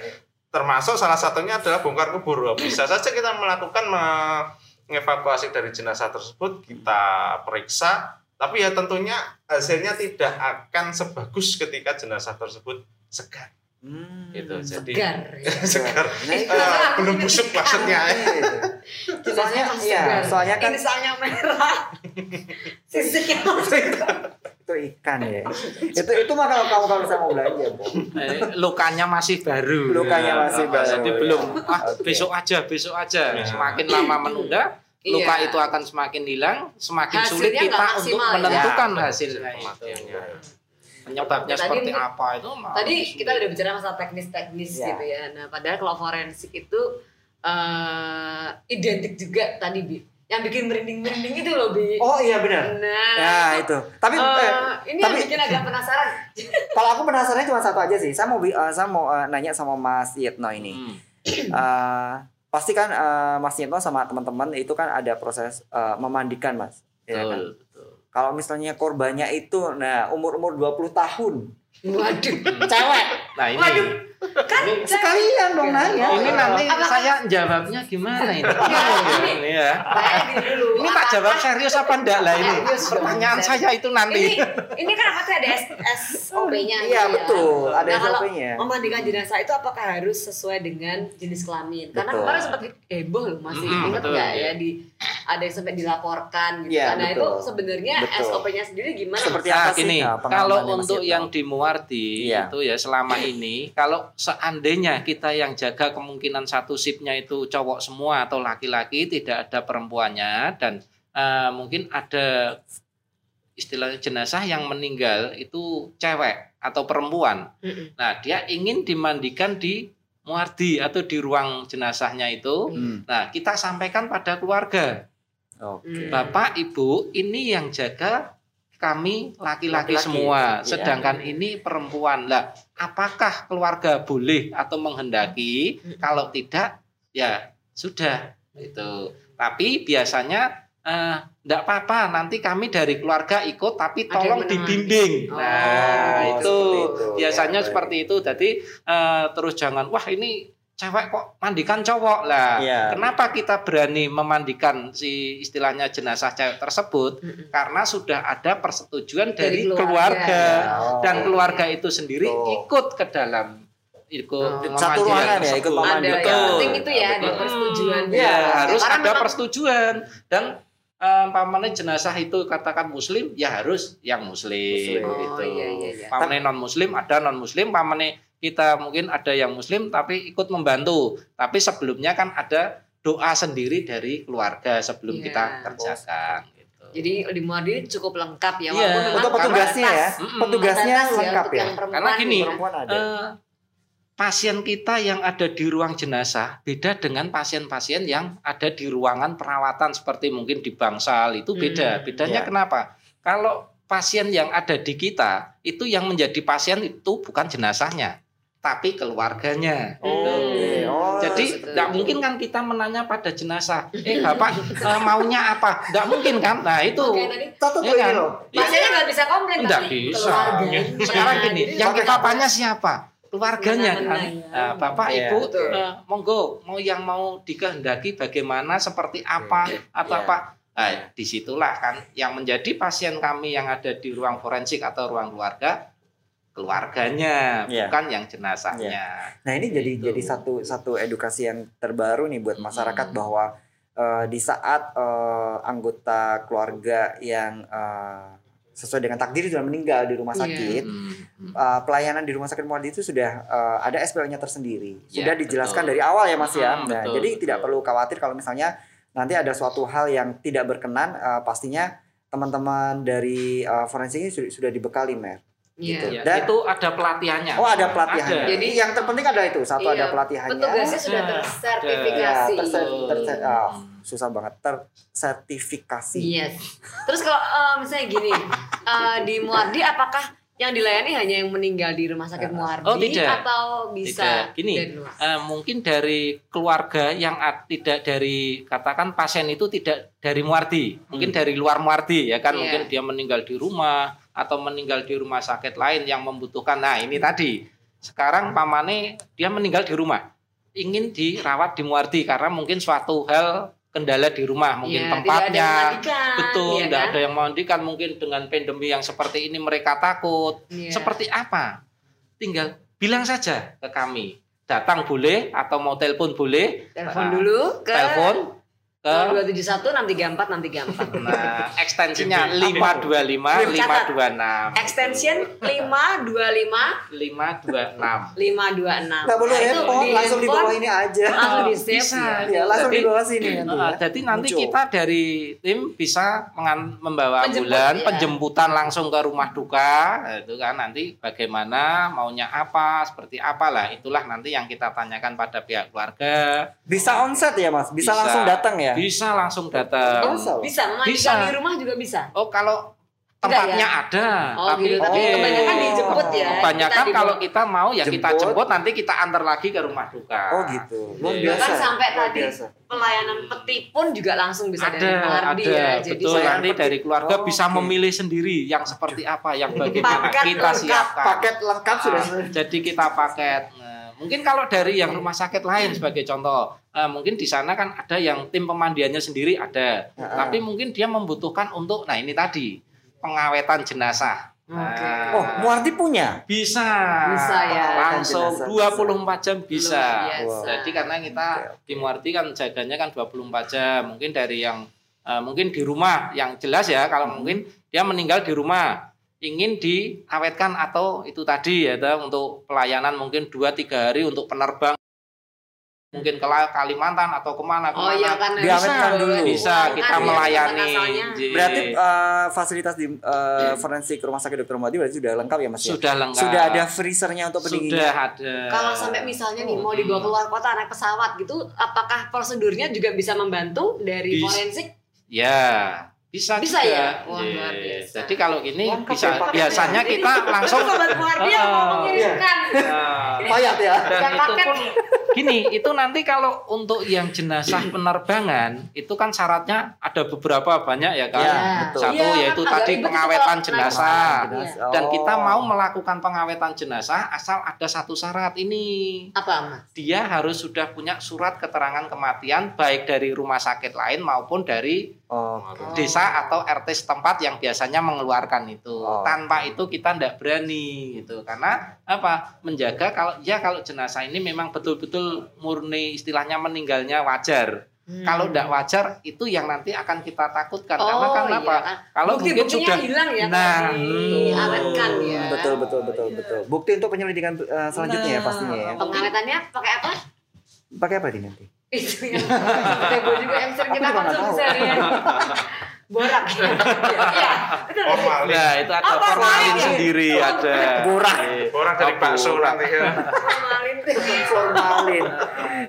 termasuk salah satunya adalah bongkar kubur. Bisa saja kita melakukan mengevakuasi dari jenazah tersebut, kita periksa, tapi ya tentunya hasilnya tidak akan sebagus ketika jenazah tersebut segar. Hmm. Gitu. Jadi Segar. ya. segar. Nah, itu Eh, belum busuk maksudnya. soalnya Emang iya, segar. soalnya kan Inisialnya merah. Sisiknya itu ikan ya. itu itu mah kalau kamu kalau misalnya mau belanja, Bu. Eh, lukanya masih baru. Lukanya Ya, masih baru, Jadi ya. belum ah Oke. besok aja, besok aja. Ya. Semakin lama menunda, luka Iya. itu akan semakin hilang, semakin Hasilnya sulit kita untuk ya. menentukan Ya, hasilnya itu. kematiannya. Penyebabnya Tadi seperti apa itu Tadi sulit. kita udah bicara masalah teknis-teknis Ya. gitu ya. Nah, padahal kalau forensik itu eh identik juga tadi Bi. Yang bikin merinding-merinding itu loh Bi. Oh iya benar. Nah, Ya itu. Tapi eh, eh, ini tapi- yang bikin agak penasaran. kalau aku penasarannya cuma satu aja sih. Saya mau bi- eh, saya mau eh, nanya sama Mas Yitno ini. Hmm. Eh, pasti kan eh, Mas Yitno sama teman-teman itu kan ada proses eh, memandikan, Mas. Ya kan? Betul, betul. Kalau misalnya korbannya itu nah umur-umur 20 tahun. Waduh. Cewek. Nah ini Waduh. Kan Sekalian dong nanya. ini nanti Apakah- saya jawabnya gimana ini? Iya, ini. ini ya. Ini tak jawab serius apa enggak lah ini? Pertanyaan saya itu nanti. Ini ini kan apa ada SOP-nya Iya, betul. Ada nah, kalau SOP-nya. memandikan jenazah itu apakah harus sesuai dengan jenis kelamin? Karena Betul. kemarin sempat heboh loh masih Mm, ingat betul, nggak iya. ya di ada yang sampai dilaporkan gitu. Iya, Karena itu sebenarnya. SOP-nya sendiri gimana? Seperti Nah, apa sih? gini, Nah, kalau untuk yang di Muardi Iya. itu ya selama ini, kalau seandainya kita yang jaga kemungkinan satu sipnya itu cowok semua atau laki-laki, tidak ada perempuannya dan eh, mungkin ada istilahnya jenazah yang meninggal itu cewek atau perempuan. Mm-mm. Nah, dia ingin dimandikan di Muardi atau di ruang jenazahnya itu. Hmm. Nah, kita sampaikan pada keluarga. Oke. Hmm. Bapak, Ibu, ini yang jaga kami laki-laki semua, iya. sedangkan ini perempuan. Lah, apakah keluarga boleh atau menghendaki? Kalau tidak, ya sudah itu. Tapi biasanya tidak apa-apa, nanti kami dari keluarga ikut, tapi tolong dibimbing. Oh, Nah, itu itu. biasanya Ya, seperti itu. Jadi eh, terus jangan, wah ini cewek kok mandikan cowok lah. Iya. Kenapa kita berani memandikan si istilahnya jenazah cewek tersebut? Mm-mm. Karena sudah ada persetujuan Dari dari, keluarga. keluarga, Oh. dan keluarga itu sendiri Betul. ikut ke dalam ikut Oh. memandikan Satu ruangan ya, ikut Ada Betul. penting itu ya ada persetujuan. Ya, Iya. harus Karena ada memang- persetujuan dan eh, umpamanya jenazah itu katakan muslim ya harus yang muslim, Muslim. Oh, gitu. iya, iya, iya. Umpamanya non muslim ada non muslim, umpamanya kita mungkin ada yang muslim tapi ikut membantu. Tapi sebelumnya kan ada doa sendiri dari keluarga sebelum Iya. kita kerjakan gitu. Jadi di Muardi cukup lengkap ya. Iya. walaupun memang Untuk petugasnya ya. Mm-mm. petugasnya ya lengkap ya. Karena gini, Perempuan ada. Eh, pasien kita yang ada di ruang jenazah beda dengan pasien-pasien yang ada di ruangan perawatan seperti mungkin di bangsal itu beda. Hmm, Bedanya ya. kenapa? Kalau pasien yang ada di kita itu yang menjadi pasien itu bukan jenazahnya, tapi keluarganya. Oke. Oh, Jadi tidak mungkin kan kita menanya pada jenazah, eh bapak eh, maunya apa? Tidak mungkin kan? Nah itu Oke, tadi Ya kan? loh. Ya. pasiennya nggak bisa komplain Nggak tapi bisa. keluarganya. sekarang gini, Jadi yang kita tanya siapa? Keluarganya kan. Menang-menang ya. Nah, bapak Iya, ibu, betul. eh, monggo mau yang mau dikehendaki bagaimana, seperti apa atau Iya. apa? Nah, di situlah kan yang menjadi pasien kami yang ada di ruang forensik atau ruang keluarga keluarganya, Iya. bukan yang jenazahnya. Nah ini jadi Gitu. jadi satu satu edukasi yang terbaru nih buat masyarakat Hmm. bahwa eh, di saat eh, anggota keluarga yang eh, sesuai dengan takdir sudah meninggal di rumah Iya. sakit, Hmm, hmm. eh, pelayanan di rumah sakit Muardi itu sudah eh, ada SPO-nya tersendiri, Ya, sudah dijelaskan betul. dari awal ya Mas ya. Hmm, Nah betul, jadi tidak betul. perlu khawatir kalau misalnya nanti ada suatu hal yang tidak berkenan, eh, pastinya teman-teman dari eh, forensik ini sudah, sudah dibekali mer. Iya. Gitu. Ya, Dan- itu ada pelatihannya. Oh ada pelatihannya. Ada. Jadi yang terpenting ada itu satu ada Iya, pelatihannya. Petugasnya sudah Ada. tersertifikasi. Ya, terse- terse- Hmm. ah, susah banget tersertifikasi. Yes. Terus kalau eh, misalnya gini, eh, di Muardi apakah yang dilayani hanya yang meninggal di rumah sakit Muardi Oh, tidak. atau bisa Tidak. Gini, dari luar? Eh, mungkin dari keluarga yang ad- tidak dari katakan pasien itu tidak dari Muardi, mungkin dari luar Muardi ya kan Iya. mungkin dia meninggal di rumah atau meninggal di rumah sakit lain yang membutuhkan. Nah, ini tadi sekarang pamane dia meninggal di rumah. ingin dirawat di Muardi karena mungkin suatu hal kendala di rumah, mungkin Iya, tempatnya, betul, iya tidak kan? ada yang memandikan, mungkin dengan pandemi yang seperti ini mereka takut. Iya. Seperti apa? Tinggal bilang saja ke kami. Datang boleh atau mau telepon boleh. telepon Nah, dulu ke Telepon ke 271 634 634. nah, ekstensinya Gitu. 525 526. Extension 525 526. 526. Nggak perlu Nah, repot, langsung di bawah ini aja. Langsung di save. Bisa. Ya, langsung Jadi- di bawah sini nanti. Uh, ya. jadi nanti Muncul. kita dari tim bisa mengan- membawa Penjemput, ambulan, ya. penjemputan langsung ke rumah duka, itu kan nanti bagaimana maunya apa, seperti apalah, itulah nanti yang kita tanyakan pada pihak keluarga. bisa onset ya mas, bisa, langsung datang ya. Bisa langsung datang. Bisa. Bisa Bisa. di rumah juga bisa. Oh kalau Tidak tempatnya ya? ada, Oh, tapi gitu. Tapi Oh. kebanyakan dijemput ya. kebanyakan Kita kalau kita mau ya kita Jemput. jemput nanti kita antar lagi ke rumah duka. Oh gitu, luar biasa. Bahkan sampai luar tadi biasa. pelayanan peti pun juga langsung bisa ada, dari Mardi ada, ya. Jadi betul. saya- Nanti dari keluarga Oh, bisa oke. memilih sendiri yang seperti apa, yang bagaimana Paket kita lengkap, siapkan. Paket lengkap sudah. Ah, jadi kita paket. Nah, mungkin kalau dari yang rumah sakit lain sebagai contoh, eh, mungkin di sana kan ada yang tim pemandiannya sendiri ada, Ah. tapi mungkin dia membutuhkan untuk, nah ini tadi pengawetan jenazah. Oke. Oh, Muardi punya. bisa, Bisa ya. langsung Jenazah 24 jam bisa. Biasa. Jadi karena kita di Muardi kan jaganya kan 24 jam. Mungkin dari yang eh, mungkin di rumah yang jelas ya kalau mungkin dia meninggal di rumah ingin diawetkan atau itu tadi ya untuk pelayanan mungkin 2 3 hari untuk penerbang mungkin ke Kalimantan atau ke mana Oh ke mana. iya karena Diawetkan bisa dulu. bisa kita Kan ya, melayani. Ji. Berarti eh, fasilitas di eh, forensik rumah sakit Dr. Muardi berarti sudah lengkap ya Mas ya? sudah lengkap. Sudah ada freezernya untuk pendinginnya. Sudah ada. Kalau sampai misalnya nih mau dibawa keluar kota naik pesawat gitu, apakah prosedurnya juga bisa membantu dari Bis- forensik? Ya, bisa Bisa juga. ya? Wah, Iya. luar biasa. Jadi kalau ini Lengkap bisa ya, biasanya kita langsung sobat mau Ah, mengirimkan. Nah, Mayat ya. dan itu pun gini, itu nanti kalau untuk yang jenazah penerbangan itu kan syaratnya ada beberapa banyak ya kan. Ya, betul. Satu Iya, yaitu kan tadi pengawetan jenazah. Iya. Dan kita Oh. mau melakukan pengawetan jenazah asal ada satu syarat ini. Apa mas? Dia harus sudah punya surat keterangan kematian baik dari rumah sakit lain maupun dari Oh. desa atau RT setempat yang biasanya mengeluarkan itu. Oh. Tanpa itu kita tidak berani gitu. Karena apa? Menjaga kalau ya kalau jenazah ini memang betul-betul murni istilahnya meninggalnya wajar. Hmm. Kalau tidak wajar itu yang nanti akan kita takutkan Oh, karena kan iya apa? Kalau mungkin Bukti-buktinya sudah hilang ya Nah, kalau diawetkan Hmm, ya. Betul betul betul Iya. betul. Bukti untuk penyelidikan eh, selanjutnya ya Nah. pastinya ya. Pengawetannya pakai apa? Pakai apa ini nanti? Itu yang Tebo juga yang sering kita konsumsi seharian. Borak. Iya, betul. Formalin. Nah, itu ada Apa formalin sendiri ada. Borak. Iya. Orang dari Oh, bakso borak. nanti ya. Formalin. Formalin.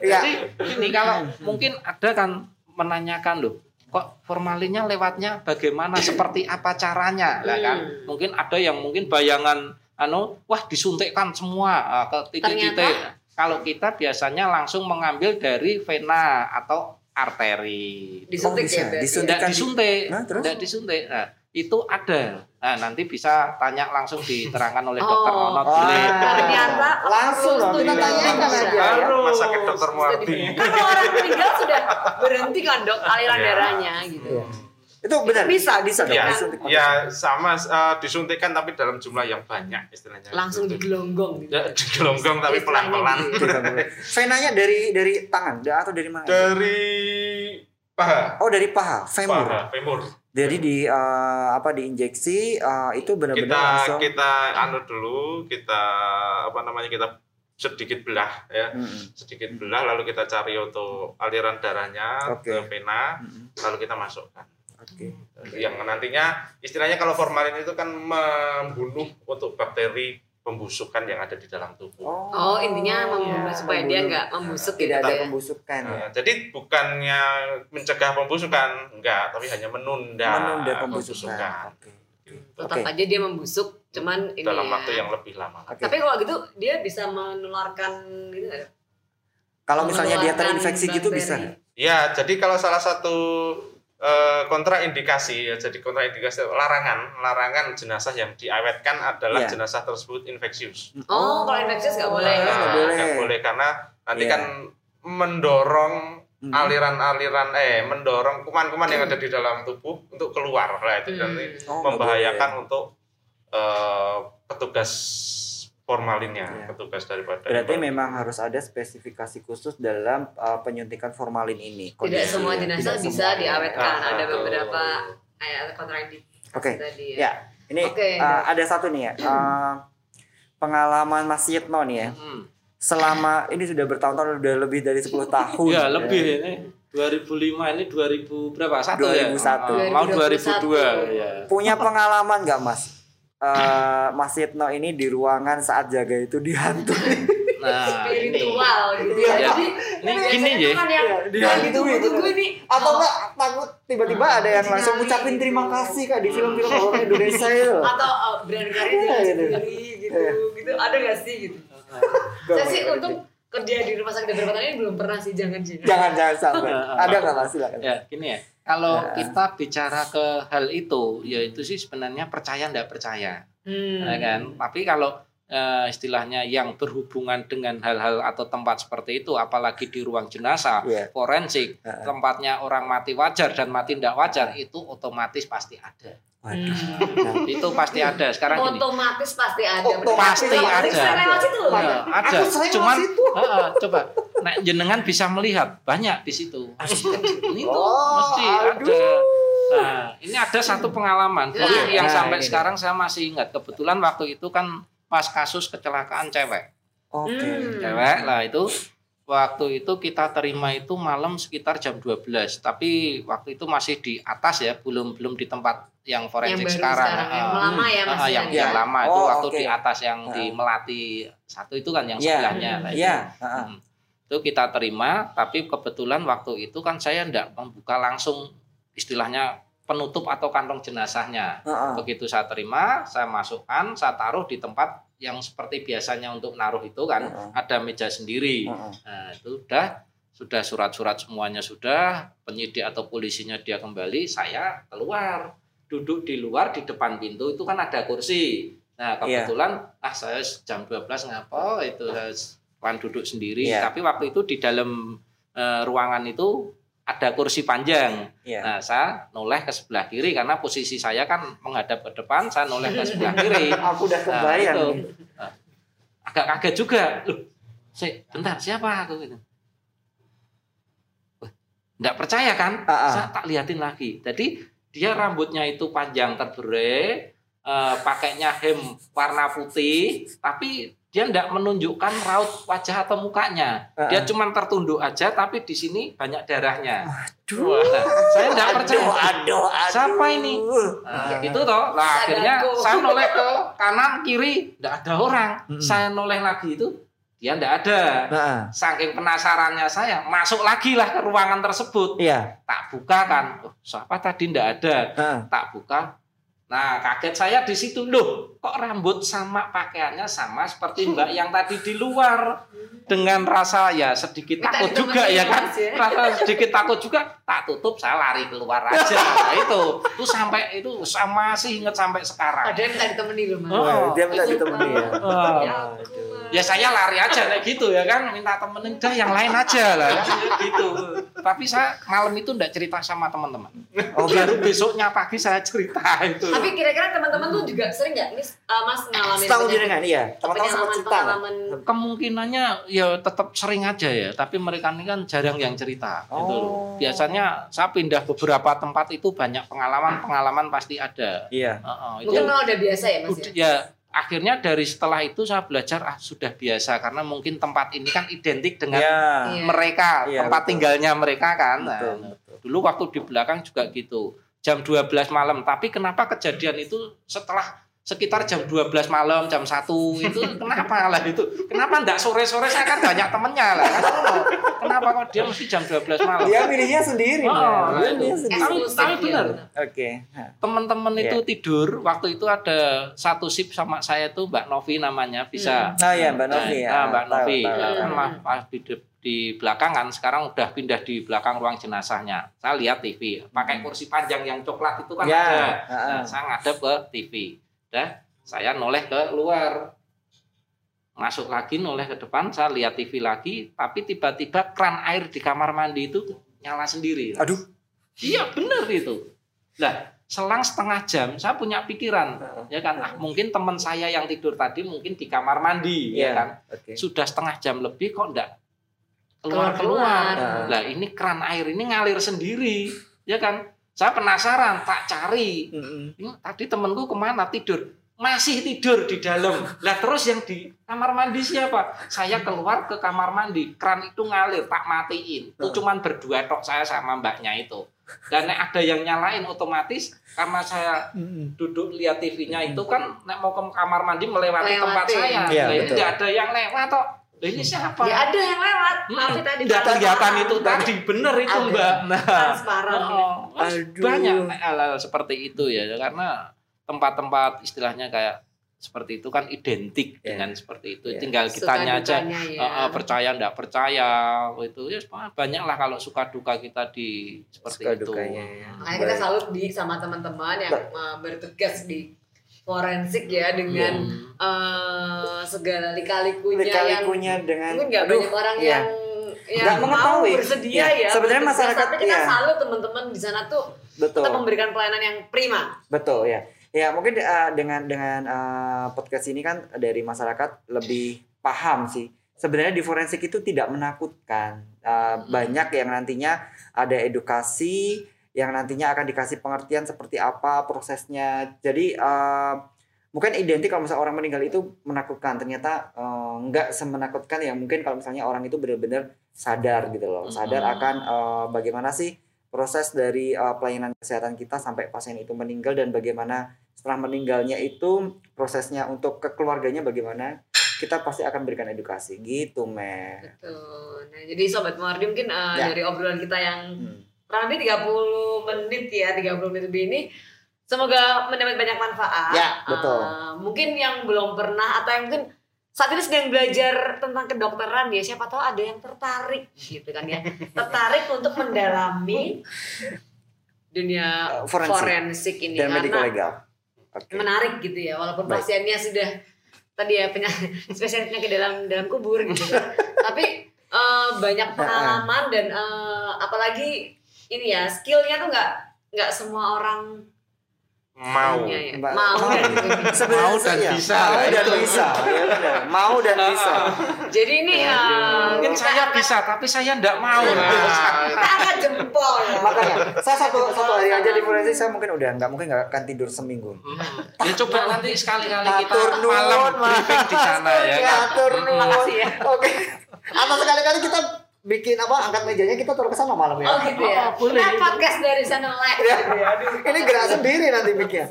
Ya. Jadi ini kalau mungkin ada kan menanyakan loh, kok formalinnya lewatnya bagaimana, seperti apa caranya, lah kan? Hmm. Mungkin ada yang mungkin bayangan, anu, wah disuntikkan semua ah, ke titik-titik. Kalau kita biasanya langsung mengambil dari vena atau arteri. Disuntik bisa. ya berarti. Disuntik. Tidak disuntik, Nah, terus? tidak disuntik. Nah, itu ada. Nah, nanti bisa tanya langsung diterangkan oleh Oh. dokter Nonot. Wah. boleh. Ternyata Langsung ditanyakan aja ya. Rumah sakit Dr. Muardi. Kan kalau orang meninggal sudah berhenti kan dok aliran Iya. darahnya gitu. Iya. Itu benar bisa bisa dong Ya, disuntik. ya sama eh, disuntikkan tapi dalam jumlah yang banyak istilahnya. Langsung digelonggong gitu. Ya, digelonggong tapi pelan-pelan. gitu. Venanya dari dari tangan atau dari mana? Dari paha. Oh dari paha, femur. Paha, femur. Jadi di eh, apa diinjeksi eh, itu benar-benar Kita langsung. kita anu dulu, kita apa namanya kita sedikit belah ya. Mm-mm. Sedikit belah lalu kita cari untuk aliran darahnya Oke. ke vena Mm-mm. lalu kita masukkan. Oke. Yang nantinya istilahnya kalau formalin itu kan membunuh untuk bakteri pembusukan yang ada di dalam tubuh. Oh intinya membunuh Iya, supaya dia membunuh. nggak membusuk Tidak gitu ada ya. pembusukan. ya. Nah, jadi bukannya mencegah pembusukan, enggak, tapi hanya menunda, Menunda pembusukan. Oke. Tetap Oke. aja dia membusuk, cuman ini dalam ya. waktu yang lebih lama. Oke. Tapi kalau gitu dia bisa menularkan gitu? Kalau misalnya dia terinfeksi gitu bakteri. bisa nggak? Ya, jadi kalau salah satu eh, kontraindikasi ya, jadi kontraindikasi larangan, larangan jenazah yang diawetkan adalah Iya. jenazah tersebut infeksius. Oh, kalau infeksius nggak boleh. Ah, nggak Nah, boleh. nggak boleh karena nanti Iya. kan mendorong Hmm. aliran-aliran eh mendorong kuman-kuman yang ada di dalam tubuh untuk keluar lah itu Hmm. nanti Oh, nggak membahayakan boleh. untuk eh, petugas formalinnya, Iya. petugas daripada Berarti memang harus ada spesifikasi khusus dalam uh, penyuntikan formalin ini. Tidak Kondisi semua ya, jenazah tidak bisa semua. diawetkan. Ah, Ada betul. beberapa kayak kontraindikasi Oke. tadi ya. Ya, ini Oke. uh, ada satu nih ya. uh, pengalaman Mas Yitno nih ya. Hmm. Selama ini sudah bertahun-tahun udah lebih dari 10 tahun. Ya lebih ini 2005 ini 2000 berapa? Satu 2001. ya? Ah, Mau 2021. 2002 ya. Punya pengalaman nggak Mas? Uh, Mas Yitno ini di ruangan saat jaga itu dihantui. Nah, ini. Spiritual gitu Iya. ya. Jadi Ini gini ya. kan yang Iya, ditunggu-tunggu gitu. ini Atau enggak takut tiba-tiba Ah, ada yang langsung ngucapin terima kasih Kak di film-film horor Indonesia itu. atau uh, brand karir Ada yang gitu. gitu Iya. gitu ada nggak sih gitu saya sih untung kerja di rumah sakit beberapa tahun ini belum pernah sih jangan sih jangan jangan sampai. Ada nggak Mas? Silakan. Ya, gini ya. Kalau Nah. kita bicara ke hal itu, ya itu sih sebenarnya percaya ndak percaya, hmm. ya kan? Tapi kalau eh, istilahnya yang berhubungan dengan hal-hal atau tempat seperti itu, apalagi di ruang jenazah, Iya. forensik, Heeh. tempatnya orang mati wajar dan mati tidak wajar, itu otomatis pasti ada. Waduh. Hmm. Itu pasti ada. Sekarang gini. otomatis pasti ada Otomatis Pasti ada. Saya lewat situ loh Ya, ada. Aku sering Cuman situ. Heeh, coba nah, jenengan bisa melihat banyak di situ. Ini tuh Oh, mesti aduh. ada. Nah, ini ada satu pengalaman Nah, Jadi yang nah, sampai ini sekarang saya masih ingat. Kebetulan waktu itu kan pas kasus kecelakaan cewek. Oke. Hmm. Cewek lah itu waktu itu kita terima itu malam sekitar jam 12 tapi waktu itu masih di atas ya belum belum di tempat yang yang forensik baru sekarang, sekarang, yang lama ya Ah, mas yang, ya? yang lama itu Oh, waktu oke. di atas yang di Ah. melati satu itu kan yang Iya. sebelahnya lah itu. Iya. heeh. Hmm. itu kita terima tapi kebetulan waktu itu kan saya tidak membuka langsung istilahnya penutup atau kantong jenazahnya Heeh. begitu saya terima saya masukkan saya taruh di tempat yang seperti biasanya untuk naruh itu kan Heeh. ada meja sendiri Heeh. nah itu udah sudah surat-surat semuanya sudah penyidik atau polisinya dia kembali saya keluar duduk di luar di depan pintu itu kan ada kursi nah Iya. kebetulan ah saya jam 12 ngapo itu saya kan duduk sendiri Iya. tapi waktu itu di dalam eh, ruangan itu ada kursi panjang Iya. Nah, saya noleh ke sebelah kiri karena posisi saya kan menghadap ke depan, saya noleh ke sebelah kiri. Aku udah Nah, kebayang. itu. nih. Nah, agak kaget juga. Loh, si, bentar, siapa aku gitu. Wah, Nggak percaya kan? Ah, ah. Saya tak liatin lagi. Jadi dia rambutnya itu panjang terbere, eh, pakainya hem warna putih, tapi dia tidak menunjukkan raut wajah atau mukanya. Ah, Dia cuma tertunduk aja, tapi di sini banyak darahnya. Aduh. Wah, saya tidak percaya. Aduh, aduh, aduh. Siapa ini? Nah, gitu toh. Lah akhirnya saya noleh ke kanan kiri, tidak ada orang. Mm-mm. Saya noleh lagi itu, dia tidak ada. Heeh. Saking penasarannya saya, masuk lagi lah ke ruangan tersebut. Iya. Tak buka kan, oh, siapa tadi tidak ada. Heeh. Tak buka. Nah kaget saya di situ loh, kok rambut sama pakaiannya sama seperti mbak yang tadi di luar? Dengan rasa ya sedikit takut juga ya kan, ya. rasa sedikit takut juga tak tutup saya lari keluar aja nah, itu itu sampai itu sama sih inget sampai sekarang ada yang minta ditemani loh mas Oh. Dia minta Itu, ditemani ya. Oh. ya ya saya lari aja kayak gitu ya kan minta temenin dah yang lain aja lah kan, gitu tapi saya malam itu enggak cerita sama teman-teman Oh, baru besoknya pagi saya cerita itu tapi kira-kira teman-teman tuh juga sering nggak nih uh, mas ngalamin setahu penyakit- jenengan iya. Teman-teman sempat cerita. nggak? pengalaman kemungkinannya ya tetap sering aja ya tapi mereka ini kan jarang yang cerita gitu loh. Oh. Biasanya saya pindah beberapa tempat itu banyak pengalaman pengalaman pasti ada Iya. Heeh, itu mungkin kalau udah biasa ya mas ya ya akhirnya dari setelah itu saya belajar ah sudah biasa karena mungkin tempat ini kan identik dengan Iya. Iya. mereka Iya, tempat betul. tinggalnya mereka kan Nah, Betul, betul. dulu waktu di belakang juga gitu jam 12 malam tapi kenapa kejadian itu setelah sekitar jam 12 malam jam 1 itu kenapa lah itu kenapa enggak sore-sore saya kan banyak temennya lah kan kenapa kok dia mesti jam 12 malam Dia milihnya sendiri. Oh, ya. Dia itu. milihnya sendiri. Tapi- tapi ya, benar. Oke. Hah. teman-teman Iya. itu tidur waktu itu ada satu sip sama saya tuh Mbak Novi namanya bisa Oh iya, Mbak Novi ya. Nah, Mbak Novi tahu, Ya, tahu. kan mah- pas di, di belakang kan sekarang udah pindah di belakang ruang jenazahnya saya lihat TV pakai kursi panjang yang coklat itu kan Ya, ada heeh. Nah, saya ngadep ke TV dah saya noleh ke luar masuk lagi noleh ke depan saya lihat TV lagi tapi tiba-tiba keran air di kamar mandi itu nyala sendiri Aduh. iya bener itu lah selang setengah jam saya punya pikiran ya kan ah mungkin teman saya yang tidur tadi mungkin di kamar mandi ya Iya. kan Oke. sudah setengah jam lebih kok enggak Keluar-keluar. keluar-keluar lah ini keran air ini ngalir sendiri ya kan saya penasaran tak cari. Ini tadi temenku ke mana? Tidur. Masih tidur di dalam. Lah terus yang di kamar mandi siapa? Saya keluar ke kamar mandi. Keran itu ngalir tak matiin. Itu cuman berdua tok saya sama mbaknya itu. Dan nek ada yang nyalain otomatis karena saya duduk lihat TV-nya itu kan nek mau ke kamar mandi melewati Melewati. tempat saya. Ini betul. nggak ada yang lewat tok ini siapa Ya ada yang lewat. Maaf ya tadi. tidak kelihatan itu tadi bener itu Ada. mbak nah Transparan. Oh, Aduh. banyak hal-hal seperti itu ya karena tempat-tempat istilahnya kayak seperti itu kan identik Ya. dengan seperti itu Ya. tinggal Suka kitanya aja dukanya ya. eh, eh, percaya ndak percaya itu ya banyak lah kalau suka duka kita di seperti Suka itu dukanya ya. Makanya kita salut di sama teman-teman yang uh, bertugas di forensik ya dengan Hmm. eh, segala lika-likunya yang dengan mungkin nggak banyak orang iya. yang yang Nggak mau mengetahui. bersedia Iya. ya. Sebenarnya masyarakat, tapi kita iya. salut teman-teman di sana tuh betul. tetap memberikan pelayanan yang prima. Betul ya. Ya mungkin uh, dengan dengan uh, podcast ini kan dari masyarakat lebih paham sih. Sebenarnya di forensik itu tidak menakutkan. Uh, Banyak yang nantinya ada edukasi yang nantinya akan dikasih pengertian seperti apa prosesnya. Jadi uh, mungkin identik kalau misalnya orang meninggal itu menakutkan. Ternyata uh, nggak semenakutkan ya mungkin kalau misalnya orang itu benar-benar sadar gitu loh. Sadar akan uh, bagaimana sih proses dari uh, pelayanan kesehatan kita sampai pasien itu meninggal dan bagaimana setelah meninggalnya itu prosesnya untuk ke keluarganya bagaimana kita pasti akan berikan edukasi gitu Mer. Betul. Nah, jadi sobat Muardi mungkin uh, Ya. dari obrolan kita yang Hmm. Kurang lebih 30 menit ya, 30 menit lebih ini semoga mendapat banyak manfaat. Ya, betul. Uh, mungkin yang belum pernah atau yang mungkin saat ini sedang belajar tentang kedokteran ya, siapa tahu ada yang tertarik gitu kan ya. tertarik untuk mendalami dunia Uh, forensik. forensik ini Dan medical legal. Oke. menarik gitu ya walaupun Baik. pasiennya sudah tadi ya penyakit spesialisnya ke dalam dalam kubur gitu tapi eh, banyak pengalaman dan eh, apalagi ini ya skillnya tuh nggak nggak semua orang mau punya ya. Mbak- mau dan Mau dan iya, bisa. Mau dan bisa. ya. Mau dan bisa. jadi ini eh, mungkin kita saya akan- bisa tapi saya ndak mau Nah, kita angkat jempol ya. Makanya saya satu satu hari aja di forensik saya mungkin udah nggak mungkin nggak akan tidur seminggu. Hmm. ya coba nanti sekali-kali kita malam briefing di sana ya kan Matur nuwun. Makasih ya. Oke. Atau sekali-kali kita bikin apa angkat mejanya kita turun ke sana malam ya. oh gitu ya Oh, boleh. Nah, podcast dari sana live Ya. ya. Aduh, Ini gerak sendiri nanti miknya.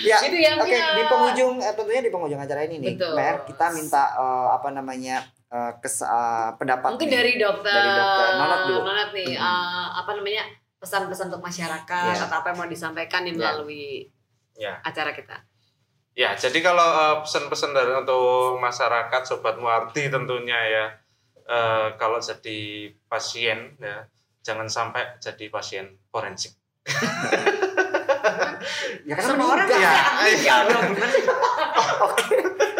Ya. Itu yang Oke, punya- di penghujung eh, tentunya di penghujung acara ini nih, Betul. Mer, kita minta eh, apa namanya eh, kes eh, pendapat mungkin nih. dari dokter Dari dokter. Nonot dulu. Nonot nih Hmm. eh, apa namanya pesan-pesan untuk masyarakat Ya. atau apa yang mau disampaikan nih Ya. melalui Ya. acara kita Ya, jadi kalau pesan-pesan dari untuk masyarakat sobat Muarti tentunya ya eh, kalau jadi pasien ya jangan sampai jadi pasien forensik. Ya kan semua orang meninggal. Ya, meninggal dong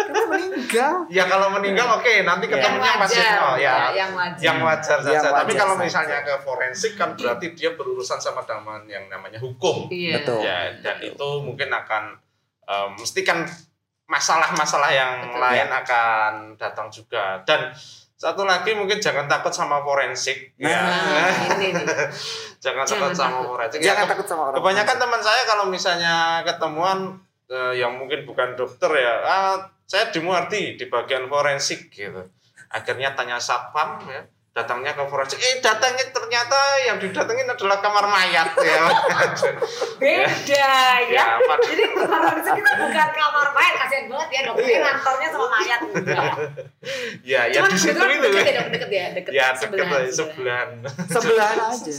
Kan meninggal. Ya kalau meninggal oke, nanti Ya. yang ketemunya pasien wajar oh ya. yang wajar Yang wajar saja. Yang Tapi wajar kalau saja. misalnya ke forensik kan berarti dia berurusan sama dengan yang namanya hukum. iya Betul. Ya, dan itu mungkin akan em, mesti kan masalah-masalah yang Betul. lain akan datang juga. Dan satu lagi mungkin jangan takut sama forensik. Nah. ya. nah ini nih jangan, Jangan takut sama takut. forensik. Ya, Jangan ke- takut sama orang. kebanyakan teman saya kalau misalnya ketemuan eh, yang mungkin bukan dokter ya, ah, saya dimuarti di bagian forensik gitu. Akhirnya tanya satpam ya, datangnya ke forensik, eh datangnya ternyata yang didatengin adalah kamar mayat ya. beda ya ya, pad- jadi kamar itu kita bukan kamar mayat kasihan banget ya dokternya Iya. ngantornya sama mayat ya, ya Cuman di situ itu. deket ya dok deket ya deket Ya, deket sebelahan, lah, sebelahan. aja.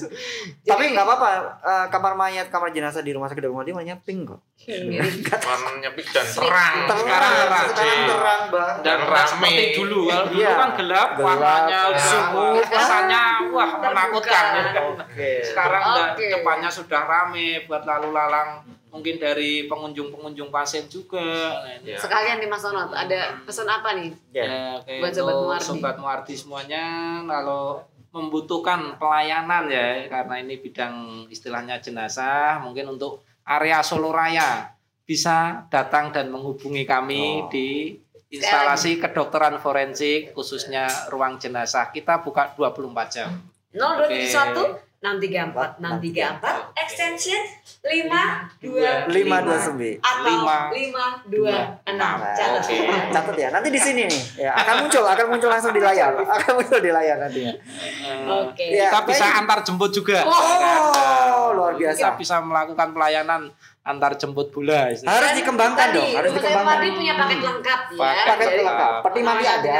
Tapi nggak apa-apa. eh, kamar mayat, kamar jenazah di rumah sakit Darul Madi warnanya pink kok. Warnanya pink dan terang. Terang, Sekarang terang. sekarang terang bang. Dan nggak rame. seperti dulu kalau dulu Iya. kan gelap, Gelap, warnanya ya. sumuk kesannya wah menakutkan. Oke. sekarang udah Oke. depannya sudah rame buat lalu lalang mungkin dari pengunjung-pengunjung pasien juga. Ya. Sekalian nih Mas Onot, ada pesan apa nih? Ya. Ya, oke, Buat Sobat Muardi. Sobat Muardi semuanya kalau membutuhkan pelayanan ya karena ini bidang istilahnya jenazah mungkin untuk area Solo Raya bisa datang dan menghubungi kami Oh. di instalasi kedokteran forensik khususnya ruang jenazah. Kita buka 24 jam. 0271 634 634 extension 529 lima dua sembilan atau Lima. 526 catat Oke. ya. catat ya nanti di sini nih ya akan muncul akan muncul langsung di layar akan muncul di layar nantinya Oke. Ya, kita bisa baik. antar jemput juga Oh, oh luar kita biasa bisa melakukan pelayanan antar jemput bola istilahnya. harus dikembangkan Tadi, dong harus dikembangkan punya paket lengkap ya. Paket Jadi, lengkap. Peti mati ada.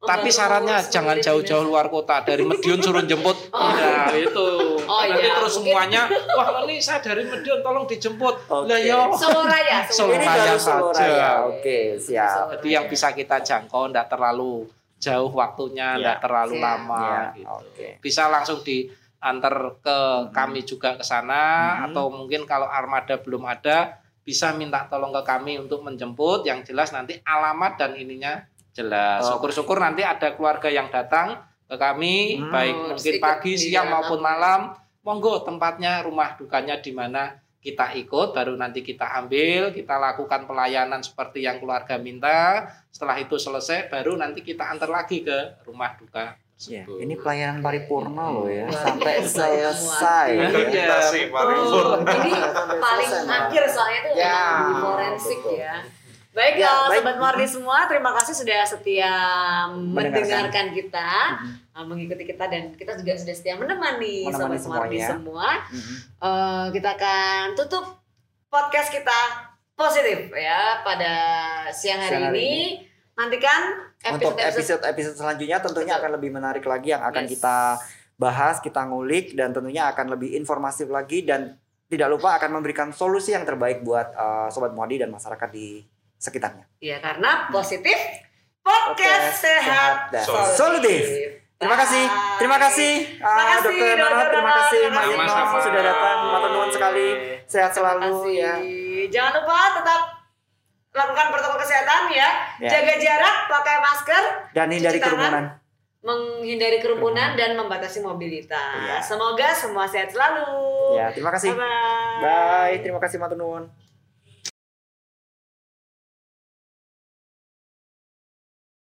Tapi syaratnya mengurus jangan jauh-jauh luar kota dari Medion suruh jemput. Oh. Nah, itu. Oh, Nanti iya. terus Mungkin- semuanya, wah ini saya dari Medion tolong dijemput. Oke. Lah yo. Solo Raya. Solo ini Raya baru Solo saja. Oke siap Jadi yang bisa kita jangkau tidak terlalu jauh waktunya, Ya. tidak terlalu Siap. lama ya gitu. oke Bisa langsung diantar ke kami juga ke sana Hmm. atau mungkin kalau armada belum ada bisa minta tolong ke kami untuk menjemput yang jelas nanti alamat dan ininya jelas. Oh. Syukur-syukur nanti ada keluarga yang datang ke kami Hmm. baik mungkin pagi, siang dalam. maupun malam. Monggo tempatnya rumah dukanya di mana kita ikut baru nanti kita ambil, kita lakukan pelayanan seperti yang keluarga minta. Setelah itu selesai baru nanti kita antar lagi ke rumah duka Ya, ini pelayanan paripurna loh ya Luar sampai selesai. Iya. Paripurna. ini paling akhir soalnya itu Ya, forensik betul. ya. Baik, Ya, eh, baik. sobat Mardi semua, terima kasih sudah setia Mendengarkan. kita, Mhm. eh, mengikuti kita dan kita juga sudah setia menemani, Menemani sobat Mardi semua. Mhm. Eh, kita akan tutup podcast kita positif ya pada siang hari, Siang hari ini. Nantikan Untuk episode-episode episode-episode selanjutnya tentunya Betul. akan lebih menarik lagi yang akan Yes. kita bahas, kita ngulik dan tentunya akan lebih informatif lagi dan tidak lupa akan memberikan solusi yang terbaik buat uh, sobat Muadi dan masyarakat di sekitarnya. ya karena positif podcast Podcast sehat dan Solutif. solutif. Terima kasih, terima kasih, uh, Terima kasih, Dokter Nono, Dokter terima kasih terima Mas kasih. Ino sudah datang, matur nuwun sekali, sehat selalu kasih. ya. Jangan lupa tetap lakukan protokol kesehatan ya. Ya. Jaga jarak, pakai masker, Dan hindari Cuci tangan. kerumunan. menghindari kerumunan dan membatasi mobilitas. Iya. Semoga semua sehat selalu. Ya, terima kasih. Bye-bye. Bye, terima kasih matur nuwun.